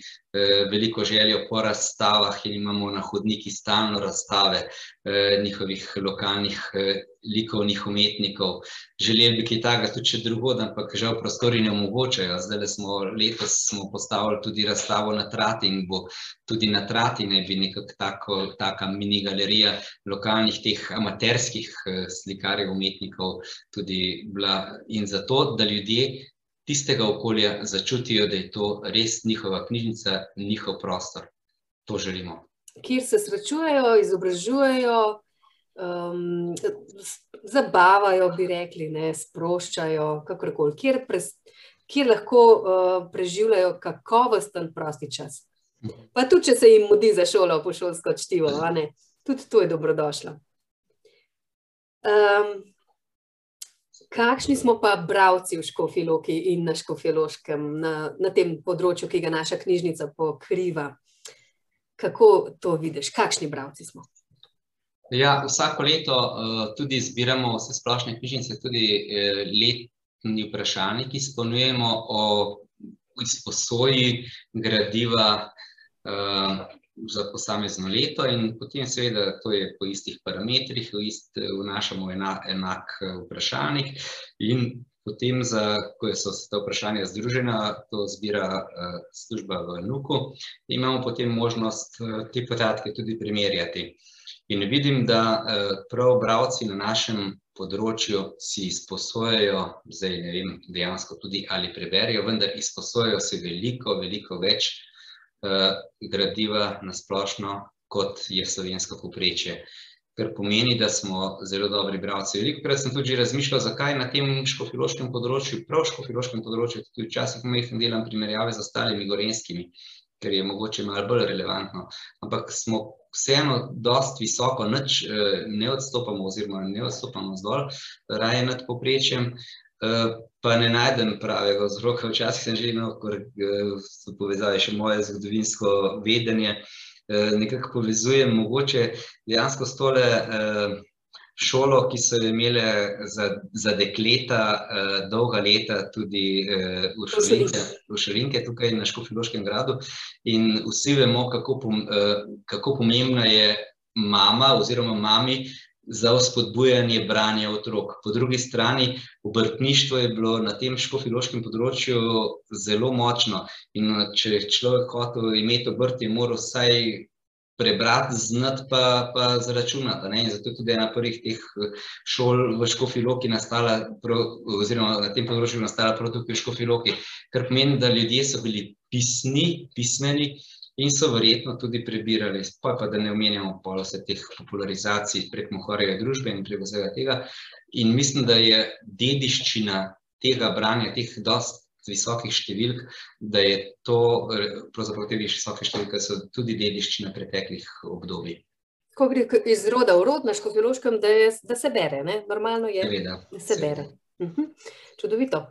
veliko željo po razstavah in imamo na hodniki stalno razstave njihovih lokalnih likovnih umetnikov. Želeli bi kaj takega tudi še drugod, ampak žal prostori ne omogočajo. Zdaj smo letos smo postavili tudi razstavo na Trati in bo tudi na Trati ne bi nekako tako, taka mini galerija lokalnih teh amaterskih eh, slikarjev, umetnikov tudi bila. In zato, da ljudje tistega okolja začutijo, da je to res njihova knjižnica, njihov prostor. To želimo. Kjer se srečujejo, izobražujejo, um, zabavajo, bi rekli, ne, sproščajo, kakorkoli, kjer, pres, kjer lahko uh, preživljajo kakovosten prosti čas. Pa tudi, če se jim mudi za šolo, po šolsko čtivo, tudi to je dobrodošlo. Um, kakšni smo pa bravci v Škofiloki in na Škofiloškem, na, na tem področju, ki ga naša knjižnica pokriva? Kako to vidiš? Kakšni bravci smo? Ja, vsako leto uh, tudi zbiramo vse splošne knjižnice, tudi uh, letni vprašalnik izpolnjujemo o izposoji gradiva uh, za posamezno leto in potem seveda to je po istih parametrih, v ist, vnašamo enak, enak vprašalnik in potem, za, ko so ta vprašanja združena, to zbira uh, služba v NUK-u, imamo potem možnost uh, te podatke tudi primerjati. In vidim, da eh, prav bravci na našem področju si izposojajo, zdaj ne vem, dejansko tudi ali preberijo, vendar izposojajo se veliko, veliko več uh, gradiva na splošno, kot je slovensko poprečje. Kar pomeni, da smo zelo dobri bravci. Veliko prej sem tudi razmišljal, zakaj na tem škofiloškem področju, prav škofiloškem področju, tudi včasih majhen delam primerjave z ostalimi gorenskimi, ker je mogoče malo bolj relevantno. Ampak smo vseeno dosti visoko, nič eh, ne odstopamo oziroma ne odstopamo zdolj, raje nad poprečjem, eh, pa ne najdem pravega vzroka. Včasih sem že imel, ko eh, so povezali še moje zgodovinsko vedenje, nekako povezujem mogoče dejansko s tole šolo, ki so imele za, za dekleta dolga leta tudi v Šolinke, v Šolinke tukaj na Škofiloškem gradu. In vsi vemo, kako, kako pomembna je mama oziroma mami za vzpodbujanje branja otrok. Po drugi strani, obrtništvo je bilo na tem škofiloškem področju zelo močno. In če je človek hotel imeti obrt, je moral vsaj prebrati, znati pa, pa zračunati. Ne? In zato tudi ena prvih teh eh, šol v Škofiloki nastala, oziroma na tem področju nastala prav tukaj v Škofiloki, kar pomeni, da ljudje so bili pisni, pismeni in so verjetno tudi prebirali. Pa pa da ne omenjamo polo vse teh popularizacij prek mohorjega družbe in prek vsega tega. In mislim, da je dediščina tega branja, teh dost visokih številk, da je to, pravzaprav te visoke številke so tudi dediščina preteklih obdobij. Ko gre iz roda v rod na škofiloškem, da, je, da se bere, ne? normalno je, Seveda, da se bere. seveda. Mhm. Čudovito.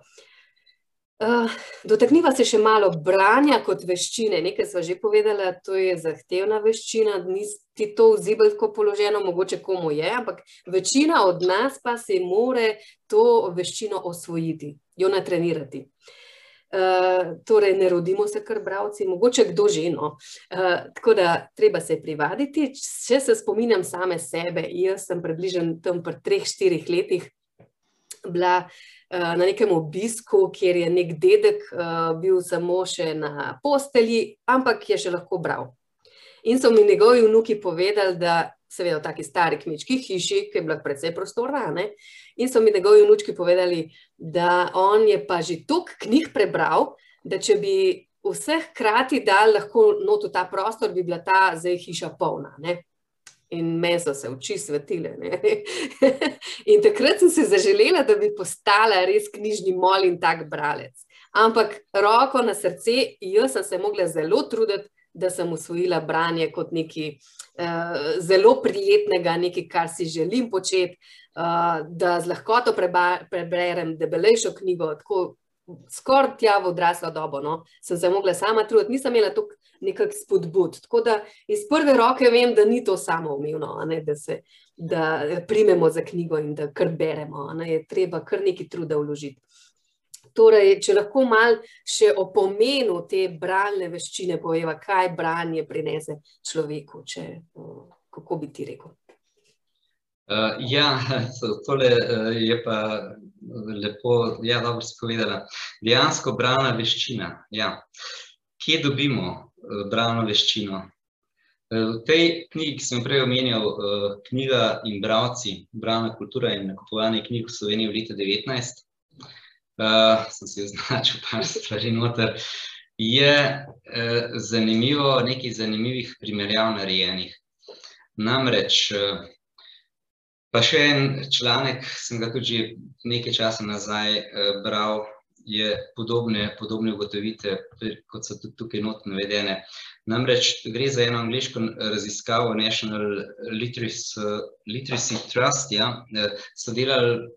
Uh, dotakniva se še malo branja kot veščine. Nekaj sva že povedala, to je zahtevna veščina, nisi to vzibljsko položeno, mogoče komu je, ampak večina od nas pa se more to veščino osvojiti, jo natrenirati. Uh, torej, ne rodimo se kar bravci, mogoče kdo že no. Uh, tako da treba se privaditi. Če se spominjam same sebe, jaz sem približno tam pri treh, štirih letih bila uh, na nekem obisku, kjer je nek dedek uh, bil samo še na postelji, ampak je še lahko bral. In so mi njegovi vnuki povedali, da seveda v taki stari kmečki hiši, ki je bila precej prostorna, ne? in so mi njegovi vnučki povedali, da on je pa že toliko knjig prebral, da če bi vseh krati dal lahko not v ta prostor, bi bila ta zdaj hiša polna. Ne? In meni so se oči svetile. in takrat sem se zaželela, da bi postala res knjižni mol in tak bralec. Ampak roko na srce, jaz sem se mogla zelo truditi, da sem usvojila branje kot nekaj uh, zelo prijetnega, nekaj, kar si želim početi, uh, da z lahkoto preba, preberem debelejšo knjigo. Tako, Skoraj tja v odraslo dobo, no? sem se mogla sama truditi, nisem imela tukaj nekak spodbud. Tako da iz prve roke vem, da ni to samo umevno, da se da primemo za knjigo in da kar beremo. Ne? Je treba kar nekaj truda vložiti. Torej, če lahko mal še o pomenu te bralne veščine poveva, kaj branje prinese človeku, če, kako bi ti rekel. Uh, ja, tole uh, je pa lepo, ja, dobro si povedala. Dejansko bralna veščina. Ja. Kje dobimo uh, bralno veščino? V tej knjigi, ki sem prej omenjal, knjiga in bravci, bralna kultura in nakupovanje knjig v Sloveniji v letu 19, uh, sem si označil par stvari noter, je uh, zanimivo, nekaj zanimivih primerjav narejenih. Namreč, uh, Pa še en članek, sem ga tudi nekaj časa nazaj uh, bral, je podobne, podobne ugotovitve, kot so tudi tukaj not navedene. Namreč gre za eno angliško raziskavo National Literacy, Literacy Trust, ja, so delali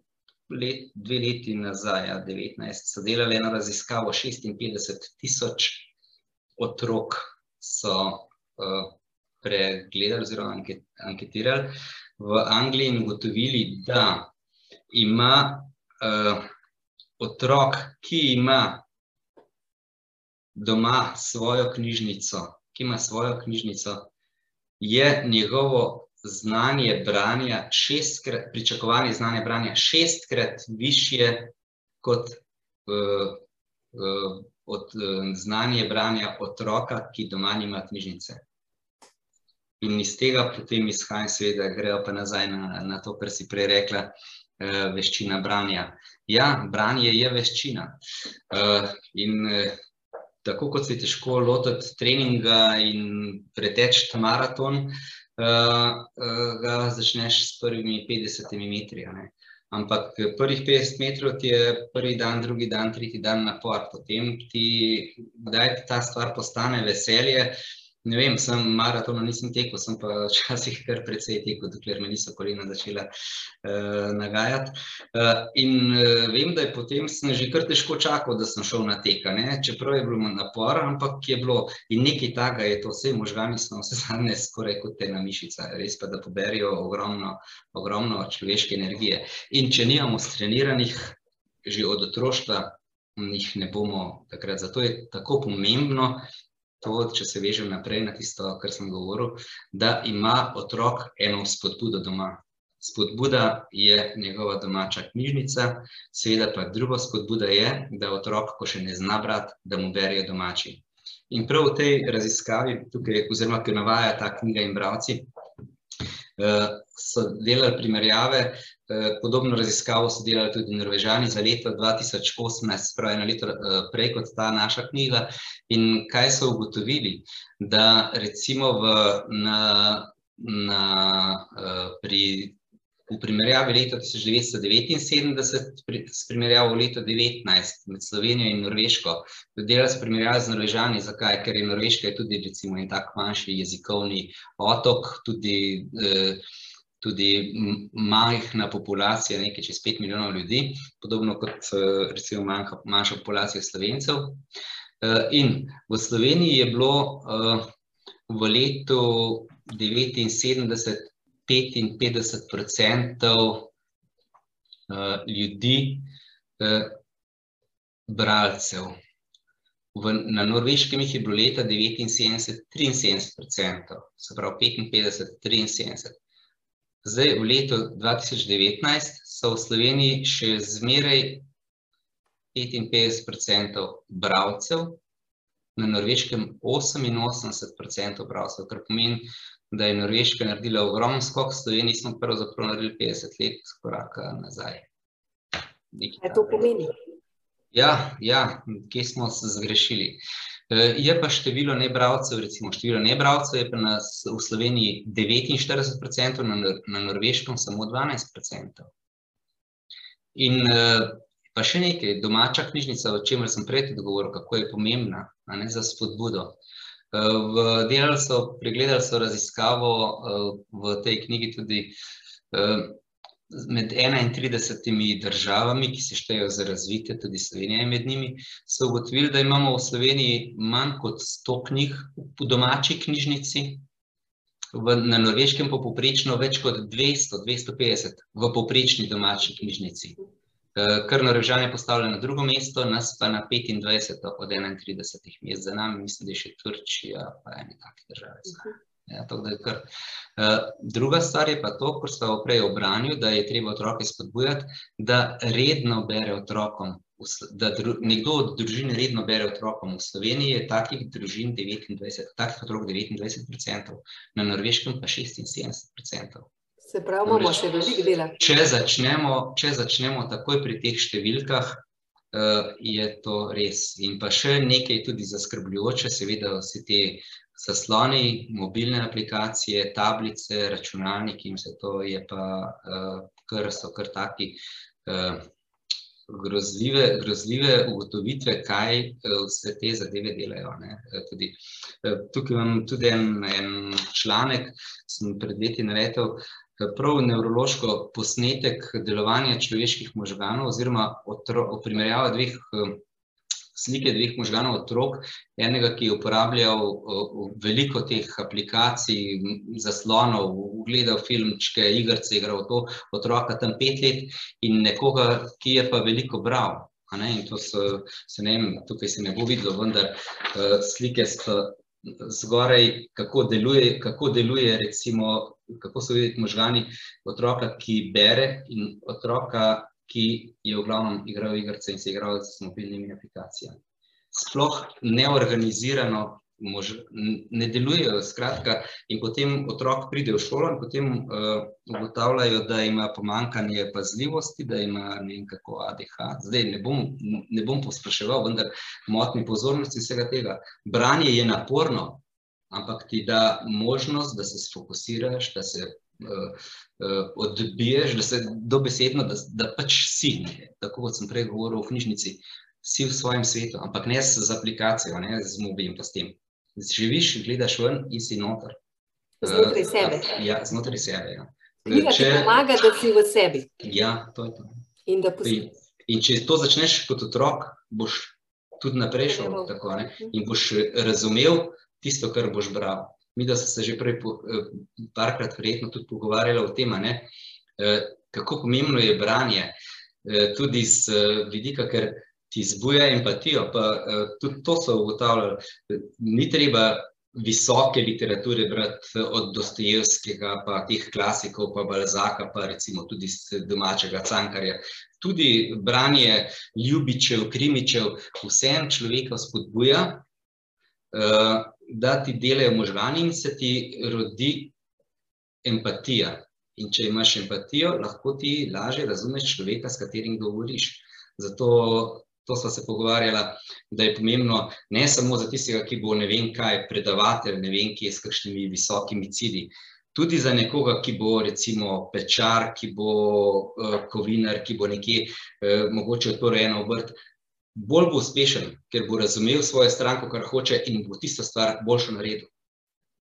let, dve leti nazaj, ja, 19, so delali eno raziskavo 56 tisoč otrok so uh, pregledali oziroma anketirali v Angliji in ugotovili, da ima uh, otrok, ki ima doma svojo knjižnico, ki ima svojo knjižnico, je njegovo znanje branja šestkrat, pričakovanje znanje branja šestkrat višje kot uh, uh, od uh, znanje branja otroka, ki doma nima knjižnice. In iz tega potem izhajam, seveda, grejo pa nazaj na, na to, kar si prej rekla, uh, veščina branja. Ja, branje je veščina. Uh, in uh, tako kot se težko lotiti treninga in preteči maraton, uh, uh, ga začneš s prvimi 50 metri. Ampak prvih 50 metrov ti je prvi dan, drugi dan, tretji dan napor. Potem ti, kdaj ti ta stvar postane veselje, uh, Ne vem, sem maratona nisem tekel, sem pa včasih kar precej tekel, dokler me niso kolena začela uh, nagajati. Uh, in uh, vem, da je potem že kar težko čakal, da sem šel na teka, ne? čeprav je bilo napor, ampak je bilo in nekaj taga je to, vse možgani smo vse zadnje skoraj kot ena mišica, res pa da poberijo ogromno, ogromno človeške energije. In če nimamo streniranih že od otroštva, jih ne bomo takrat. Zato je tako pomembno, to, če se vežem naprej na tisto, kar sem govoril, da ima otrok eno spodbudo doma. Spodbuda je njegova domača knjižnica, seveda pa druga spodbuda je, da otrok, ko še ne zna brati, da mu berijo domači. In prav v tej raziskavi, tukaj, oziroma ki navaja ta knjiga in bravci, so delali primerjave. Podobno raziskavo so delali tudi Norvežani za leto 2018, pravi eno leto prej kot ta naša knjiga. In kaj so ugotovili? Da recimo v, na, na, pri v primerjavi leta tisoč devetsto devetinsedemdeset s primerjavo leto devetnajst med Slovenijo in Norveško. Delali so primerjave z Norvežani, zakaj? Ker je Norveška je tudi recimo en tak manjši jezikovni otok, tudi tudi majhna populacija, nekaj čez pet milijonov ljudi, podobno kot recimo manjša populacija Slovencev. In v Sloveniji je bilo v letu devetinsedemdeset petinpetdeset procentov ljudi bralcev. V, na Norveškem jih je bilo leta devetinsedemdeset triinsedemdeset procentov, se pravi petinpetdeset, triinsedemdeset. Zdaj v letu dva tisoč devetnajst so v Sloveniji še zmeraj petinpetdeset procentov bralcev, na Norveškem oseminosemdeset procentov bralcev, kar pomeni, da je Norveška naredila ogromen skok, v Sloveniji smo pravzaprav naredili petdeset let koraka nazaj. Kaj to pomeni? Ja, ja, kje smo se zgrešili. Je pa število nebralcev, recimo število nebralcev je pri nas v Sloveniji devetinštirideset procentov, na na Norveškem samo dvanajst procentov. In pa še nekaj, domača knjižnica, o čemer sem prej tudi govoril, kako je pomembna, ne, za spodbudo. v delali so, pregledali so raziskavo v tej knjigi tudi med enaintridesetimi državami, ki se štejejo za razvite, tudi Slovenija je med njimi, so ugotovili, da imamo v Sloveniji manj kot sto knjig v domači knjižnici, v, na Norveškem pa povprečno več kot dvesto, dvesto petdeset v povprečni domači knjižnici. kar Norvežane postavlja na drugo mesto, nas pa na petindvajseto od enaintridesetih mest, za nami mislim, da je še Turčija pa ene take države so. Ja, kar... druga stvar je pa to, kar sva prej o branju, da je treba otroke spodbujati, da redno berejo otrokom, da nekdo od družine redno bere otrokom. V Sloveniji je takih družin devetindvajset, takih otrok devetindvajset procentov, na Norveškem pa šestinsedemdeset procentov. Se pravi, imamo še veliko dela. Če začnemo, če začnemo takoj pri teh številkah, je to res. In pa še nekaj tudi zaskrbljujoče, seveda vsi ti zasloni, mobilne aplikacije, tablice, računalniki in vse to je pa kar so kar taki grozljive, grozljive ugotovitve, kaj vse te zadeve delajo, ne, tudi. Tukaj imam tudi en, en članek, sem pred leti navedel, prav nevrološko posnetek delovanja človeških možganov oziroma primerjava dveh slike dveh možganov otrok, enega, ki je uporabljal veliko teh aplikacij, zaslonov, gledal filmčke, igrice igral, to, otroka tam pet let, in nekoga, ki je pa veliko bral, in to so, saj ne vem, tukaj se ne bo videlo, vendar slike so zgoraj, kako deluje, kako deluje recimo, kako so videti možgani otroka, ki bere, in otroka, ki je v glavnem igral igrice in se igral z mobilnimi aplikacijami. Sploh neorganizirano ne delujejo, skratka, in potem otrok pride v šolo in potem ugotavljajo, da ima pomanjkanje pazljivosti, da ima ne vem kako ADHD, zdaj ne bom, ne bom posploševal, vendar motnje pozornosti, vsega tega. Branje je naporno, ampak ti da možnost, da se sfokusiraš, da se odbiješ, da se dobesedno, da, da pač si, tako kot sem prej govoril o knjižnici, si v svojem svetu, ampak ne z aplikacijo, ne, z mobilom pa s tem. Živiš, gledaš ven in si noter. Znotraj sebe. Ja, znotraj sebe, ja. Knjiga ti pomaga, da si v sebi. Ja, to je to. In da In če to začneš kot otrok, boš tudi naprej šel tako, ne, in boš razumel tisto, kar boš bral. Midva sva se že prej parkrat verjetno tudi pogovarjala o tem, ne, kako pomembno je branje, tudi z vidika, ker ti zbuja empatijo, pa tudi to so ugotavljali, ni treba visoke literature brati od Dostojevskega pa teh klasikov pa Balzaca pa recimo tudi domačega Cankarja. Tudi branje Ljubičev, Krimičev vseeno človeka spodbuja, da ti delajo možgani in se ti rodi empatija. In če imaš empatijo, lahko ti lažje razumeš človeka, s katerim govoriš. Zato to sva se pogovarjala, da je pomembno ne samo za tistega, ki bo ne vem kaj, predavatelj, ne vem kje, s kakšnimi visokimi cilji, tudi za nekoga, ki bo recimo pečar, ki bo uh, kovinar, ki bo nekje uh, mogoče odprl eno obrt, bolj bo uspešen, ker bo razumel svojo stranko, kar hoče in bo tisto stvar boljšo naredil.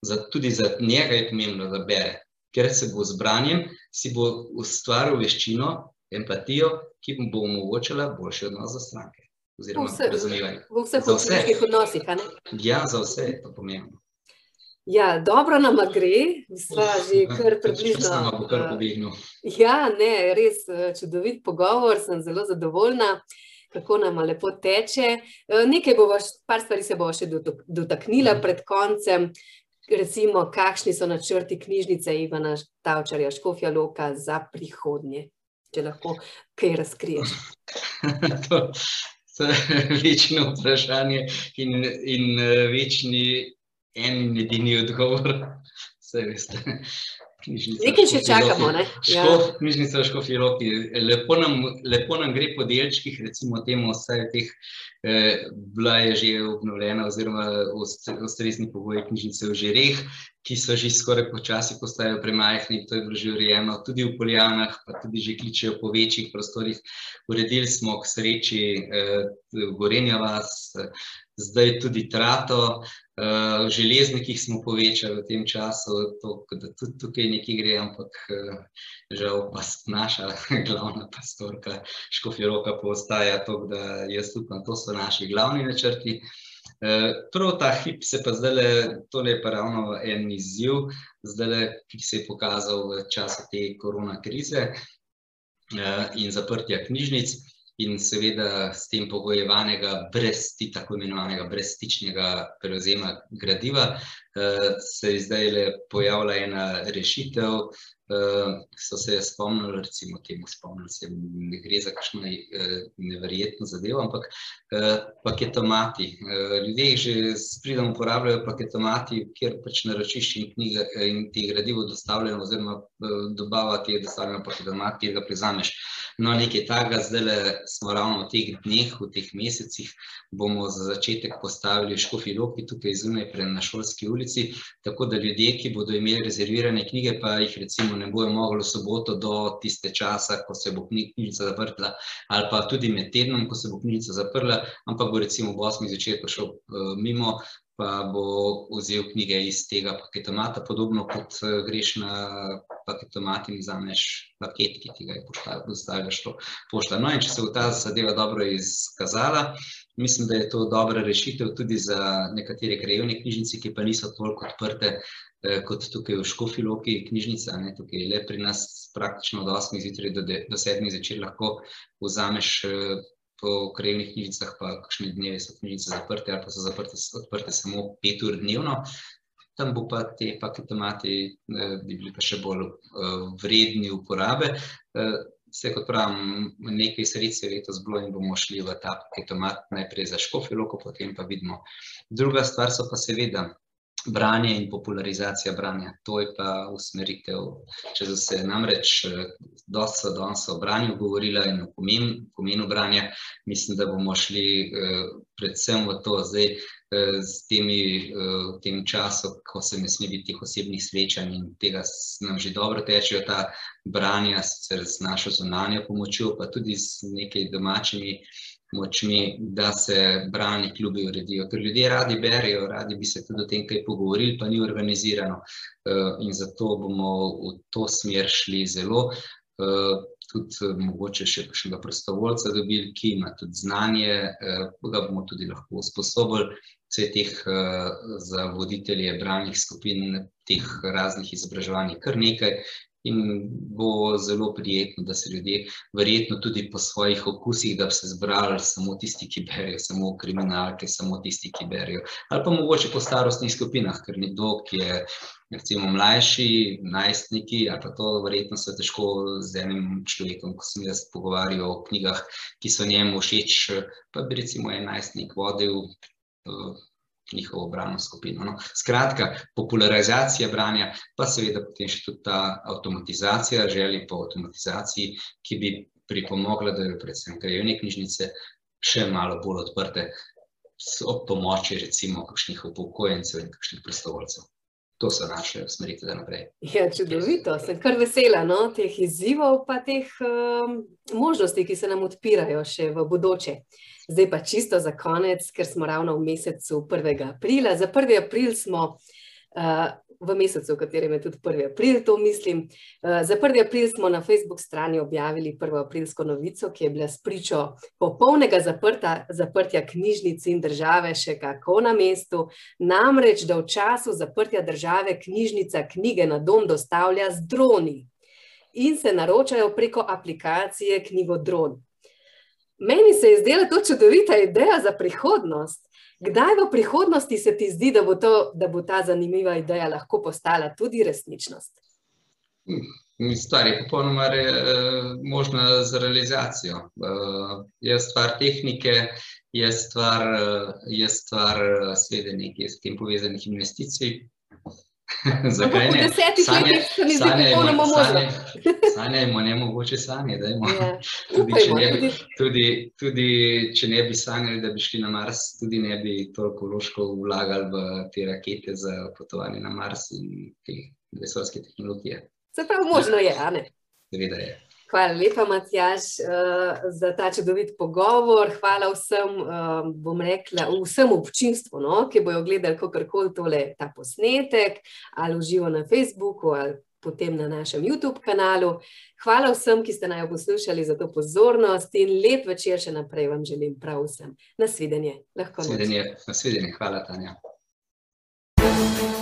Za, tudi za njega je pomembno, da bere ker se bo z branjem, si bo ustvaril veščino, empatijo, ki mu bo omogočila boljši odnos za stranke. Oziroma, razumevanje. V vseh političnih odnosih, a ne? Ja, za vse je to pomembno. Ja, dobro nam gre, sva že kar približno. Sama bo kar pobegnil. Ja, ne, res čudovit pogovor, sem zelo zadovoljna, kako nam lepo teče. Nekaj bo, par stvari se bo še dotaknila pred koncem recimo, kakšni so načrti knjižnice Ivana Tavčarja, Škofja Loka za prihodnje, če lahko kaj razkriješ. to je večno vprašanje in, in večni en in edini odgovor. Vse veste. Nekaj še čakamo. Ne? Ja. Škof, knjižnica Škofje Loki. Lepo nam, lepo nam gre po delčkih, recimo temu, vsaj teh eh, bila je že obnovljena oziroma ustrezni pogoji knjižnice v Žireh, ki so že skoraj počasi postajajo premajhni, to je bilo že urejeno tudi v Poljanah, pa tudi že kličejo po večjih prostorih. Uredili smo k sreči eh, Gorenja vas, eh, zdaj tudi Trato, uh, železnikih smo povečali v tem času, to, da tudi tukaj nekaj gre, ampak uh, žal pa naša glavna pastorka Škofjeroka pa ostaja to, da jaz upam, to so naši glavni načrti. Uh, prav ta hip se pa zdaj, to je pa ravno en izziv, zdaj, ki se je pokazal v času te korona krize in zaprtja knjižnic in seveda s tem pogojevanega brez tako imenovanega brezstičnega prevzema gradiva, eh, se je zdaj pojavila ena rešitev, eh, so se spomnili, recimo temu spomnili se, ne gre za kakšno eh, neverjetno zadevo, ampak paketomati. Ljudje jih že s pridom uporabljajo paketomati, kjer pač naročiš in knjiga in ti gradivo dostavljeno oziroma dobava ti je dostavljeno paketomat, kjer ga prizameš. No, nekaj takega, zdaj smo ravno v teh dneh, v teh mesecih, bomo za začetek postavili škofi loki tukaj zunaj pred na šolski ulici, tako da ljudje, ki bodo imeli rezervirane knjige, pa jih recimo ne bojo mogli v soboto do tiste časa, ko se bo knjižnica zaprtla, ali pa tudi med tednom, ko se bo knjižnica zaprla, ampak bo recimo v osmih zvečer prišel uh, mimo, pa bo vzel knjige iz tega paketomata, podobno kot uh, greš na paketomat in vzameš paket, ki ti ga je postavila pošta. No, in če se bo ta zadeva dobro izkazala, mislim, da je to dobra rešitev tudi za nekatere krajevne knjižnice, ki pa niso toliko odprte eh, kot tukaj v Škofi Loki knjižnica. Ne, tukaj le pri nas praktično od 8 zjutraj do, do 7 zvečer lahko vzameš eh, po krajevnih knjižnicah, pa kakšne dneve so knjižnice zaprte ali pa so zaprte, odprte samo 5 ur dnevno tam bo pa te paketomati, eh, bi bili pa še bolj eh, vredni uporabe. Vse eh, kot pravim, nekaj sredstev letos bilo in bomo šli v ta paketomat najprej za škofiloko, potem pa vidimo. Druga stvar so pa seveda branje in popularizacija branja. To je pa usmeritev, če se namreč dosta danes o branju govorila in o pomenu, pomenu branja, mislim, da bomo šli eh, predvsem v to zdaj eh, s temi, eh, v tem času, ko se ne sme biti tih osebnih svečanj in tega nam že dobro tečejo ta branja, sicer z našo zunanjo pomočjo, pa tudi s nekaj domačimi močmi, da se brani klubi uredijo. Ker ljudje radi berijo, radi bi se tudi o tem kaj pogovorili, pa ni organizirano. Eh, in zato bomo v to smer šli zelo. Eh, tudi eh, mogoče še kakšnega prostovoljca dobili, ki ima tudi znanje, ga bomo tudi lahko usposobili. Vse teh za voditelje branjih skupin, teh raznih izobraževanj, kar nekaj, In bo zelo prijetno, da se ljudje, verjetno tudi po svojih okusih, da bi se zbrali samo tisti, ki berijo, samo kriminalke, samo tisti, ki berijo. Ali pa mogoče po starostnih skupinah, ker nekdo, ki je recimo mlajši, najstniki, ali pa to verjetno se težko z enim človekom, ko sem jaz pogovarjal o knjigah, ki so njemu všeč, pa bi recimo en najstnik vodil. Njihovo brano skupino. No. Skratka, popularizacija branja, pa seveda potem še tudi ta avtomatizacija, želji po avtomatizaciji, ki bi pripomogla, da je predvsem krajevne knjižnice še malo bolj odprte ob pomoči recimo kakšnih upokojencev in kakšnih prostovoljcev. To so naše usmeritve za naprej. Ja, čudovito, sem kar vesela no, teh izzivov, pa teh um, možnosti, ki se nam odpirajo še v bodoče. Zdaj pa čisto za konec, ker smo ravno v mesecu 1. aprila. Za 1. april smo v mesecu, v katerem je tudi 1. april, to mislim. Eh, za 1. april smo na Facebook strani objavili prvo aprilsko novico, ki je bila spričo popolnega zaprta, zaprtja knjižnic in države še kako na mestu. Namreč, da v času zaprtja države knjižnica knjige na dom dostavlja z droni in se naročajo preko aplikacije knjigodron. Meni se je zdela to čudovita ideja za prihodnost. Kdaj v prihodnosti se ti zdi, da bo, to, da bo ta zanimiva ideja lahko postala tudi resničnost? Hm, stvar je popolnoma re, možna za realizacijo. Uh, je stvar tehnike, je stvar, je stvar seveda nekaj s tem povezanih investicij, Zakaj ne? Sanje, sanje, sanje, sanjajmo ne mogoče sanje. Ja. Tudi, če ne bi, tudi, tudi če ne bi sanjali, da bi šli na Mars, tudi ne bi toliko vložkov vlagali v te rakete za potovanje na Mars in te vesoljske tehnologije. Se pravi, možno je, a ne? Seveda je. Hvala lepa, Matjaš, uh, za ta čudovit pogovor. Hvala vsem, uh, bom rekla, vsem občinstvu, no, ki bojo gledali kakorkoli tole ta posnetek, ali uživo na Facebooku, ali potem na našem YouTube kanalu. Hvala vsem, ki ste naj poslušali za to pozornost in lep večer še naprej vam želim prav vsem. Nasvidenje. Nasvidenje. Nasvidenje. Hvala, Tanja. thank you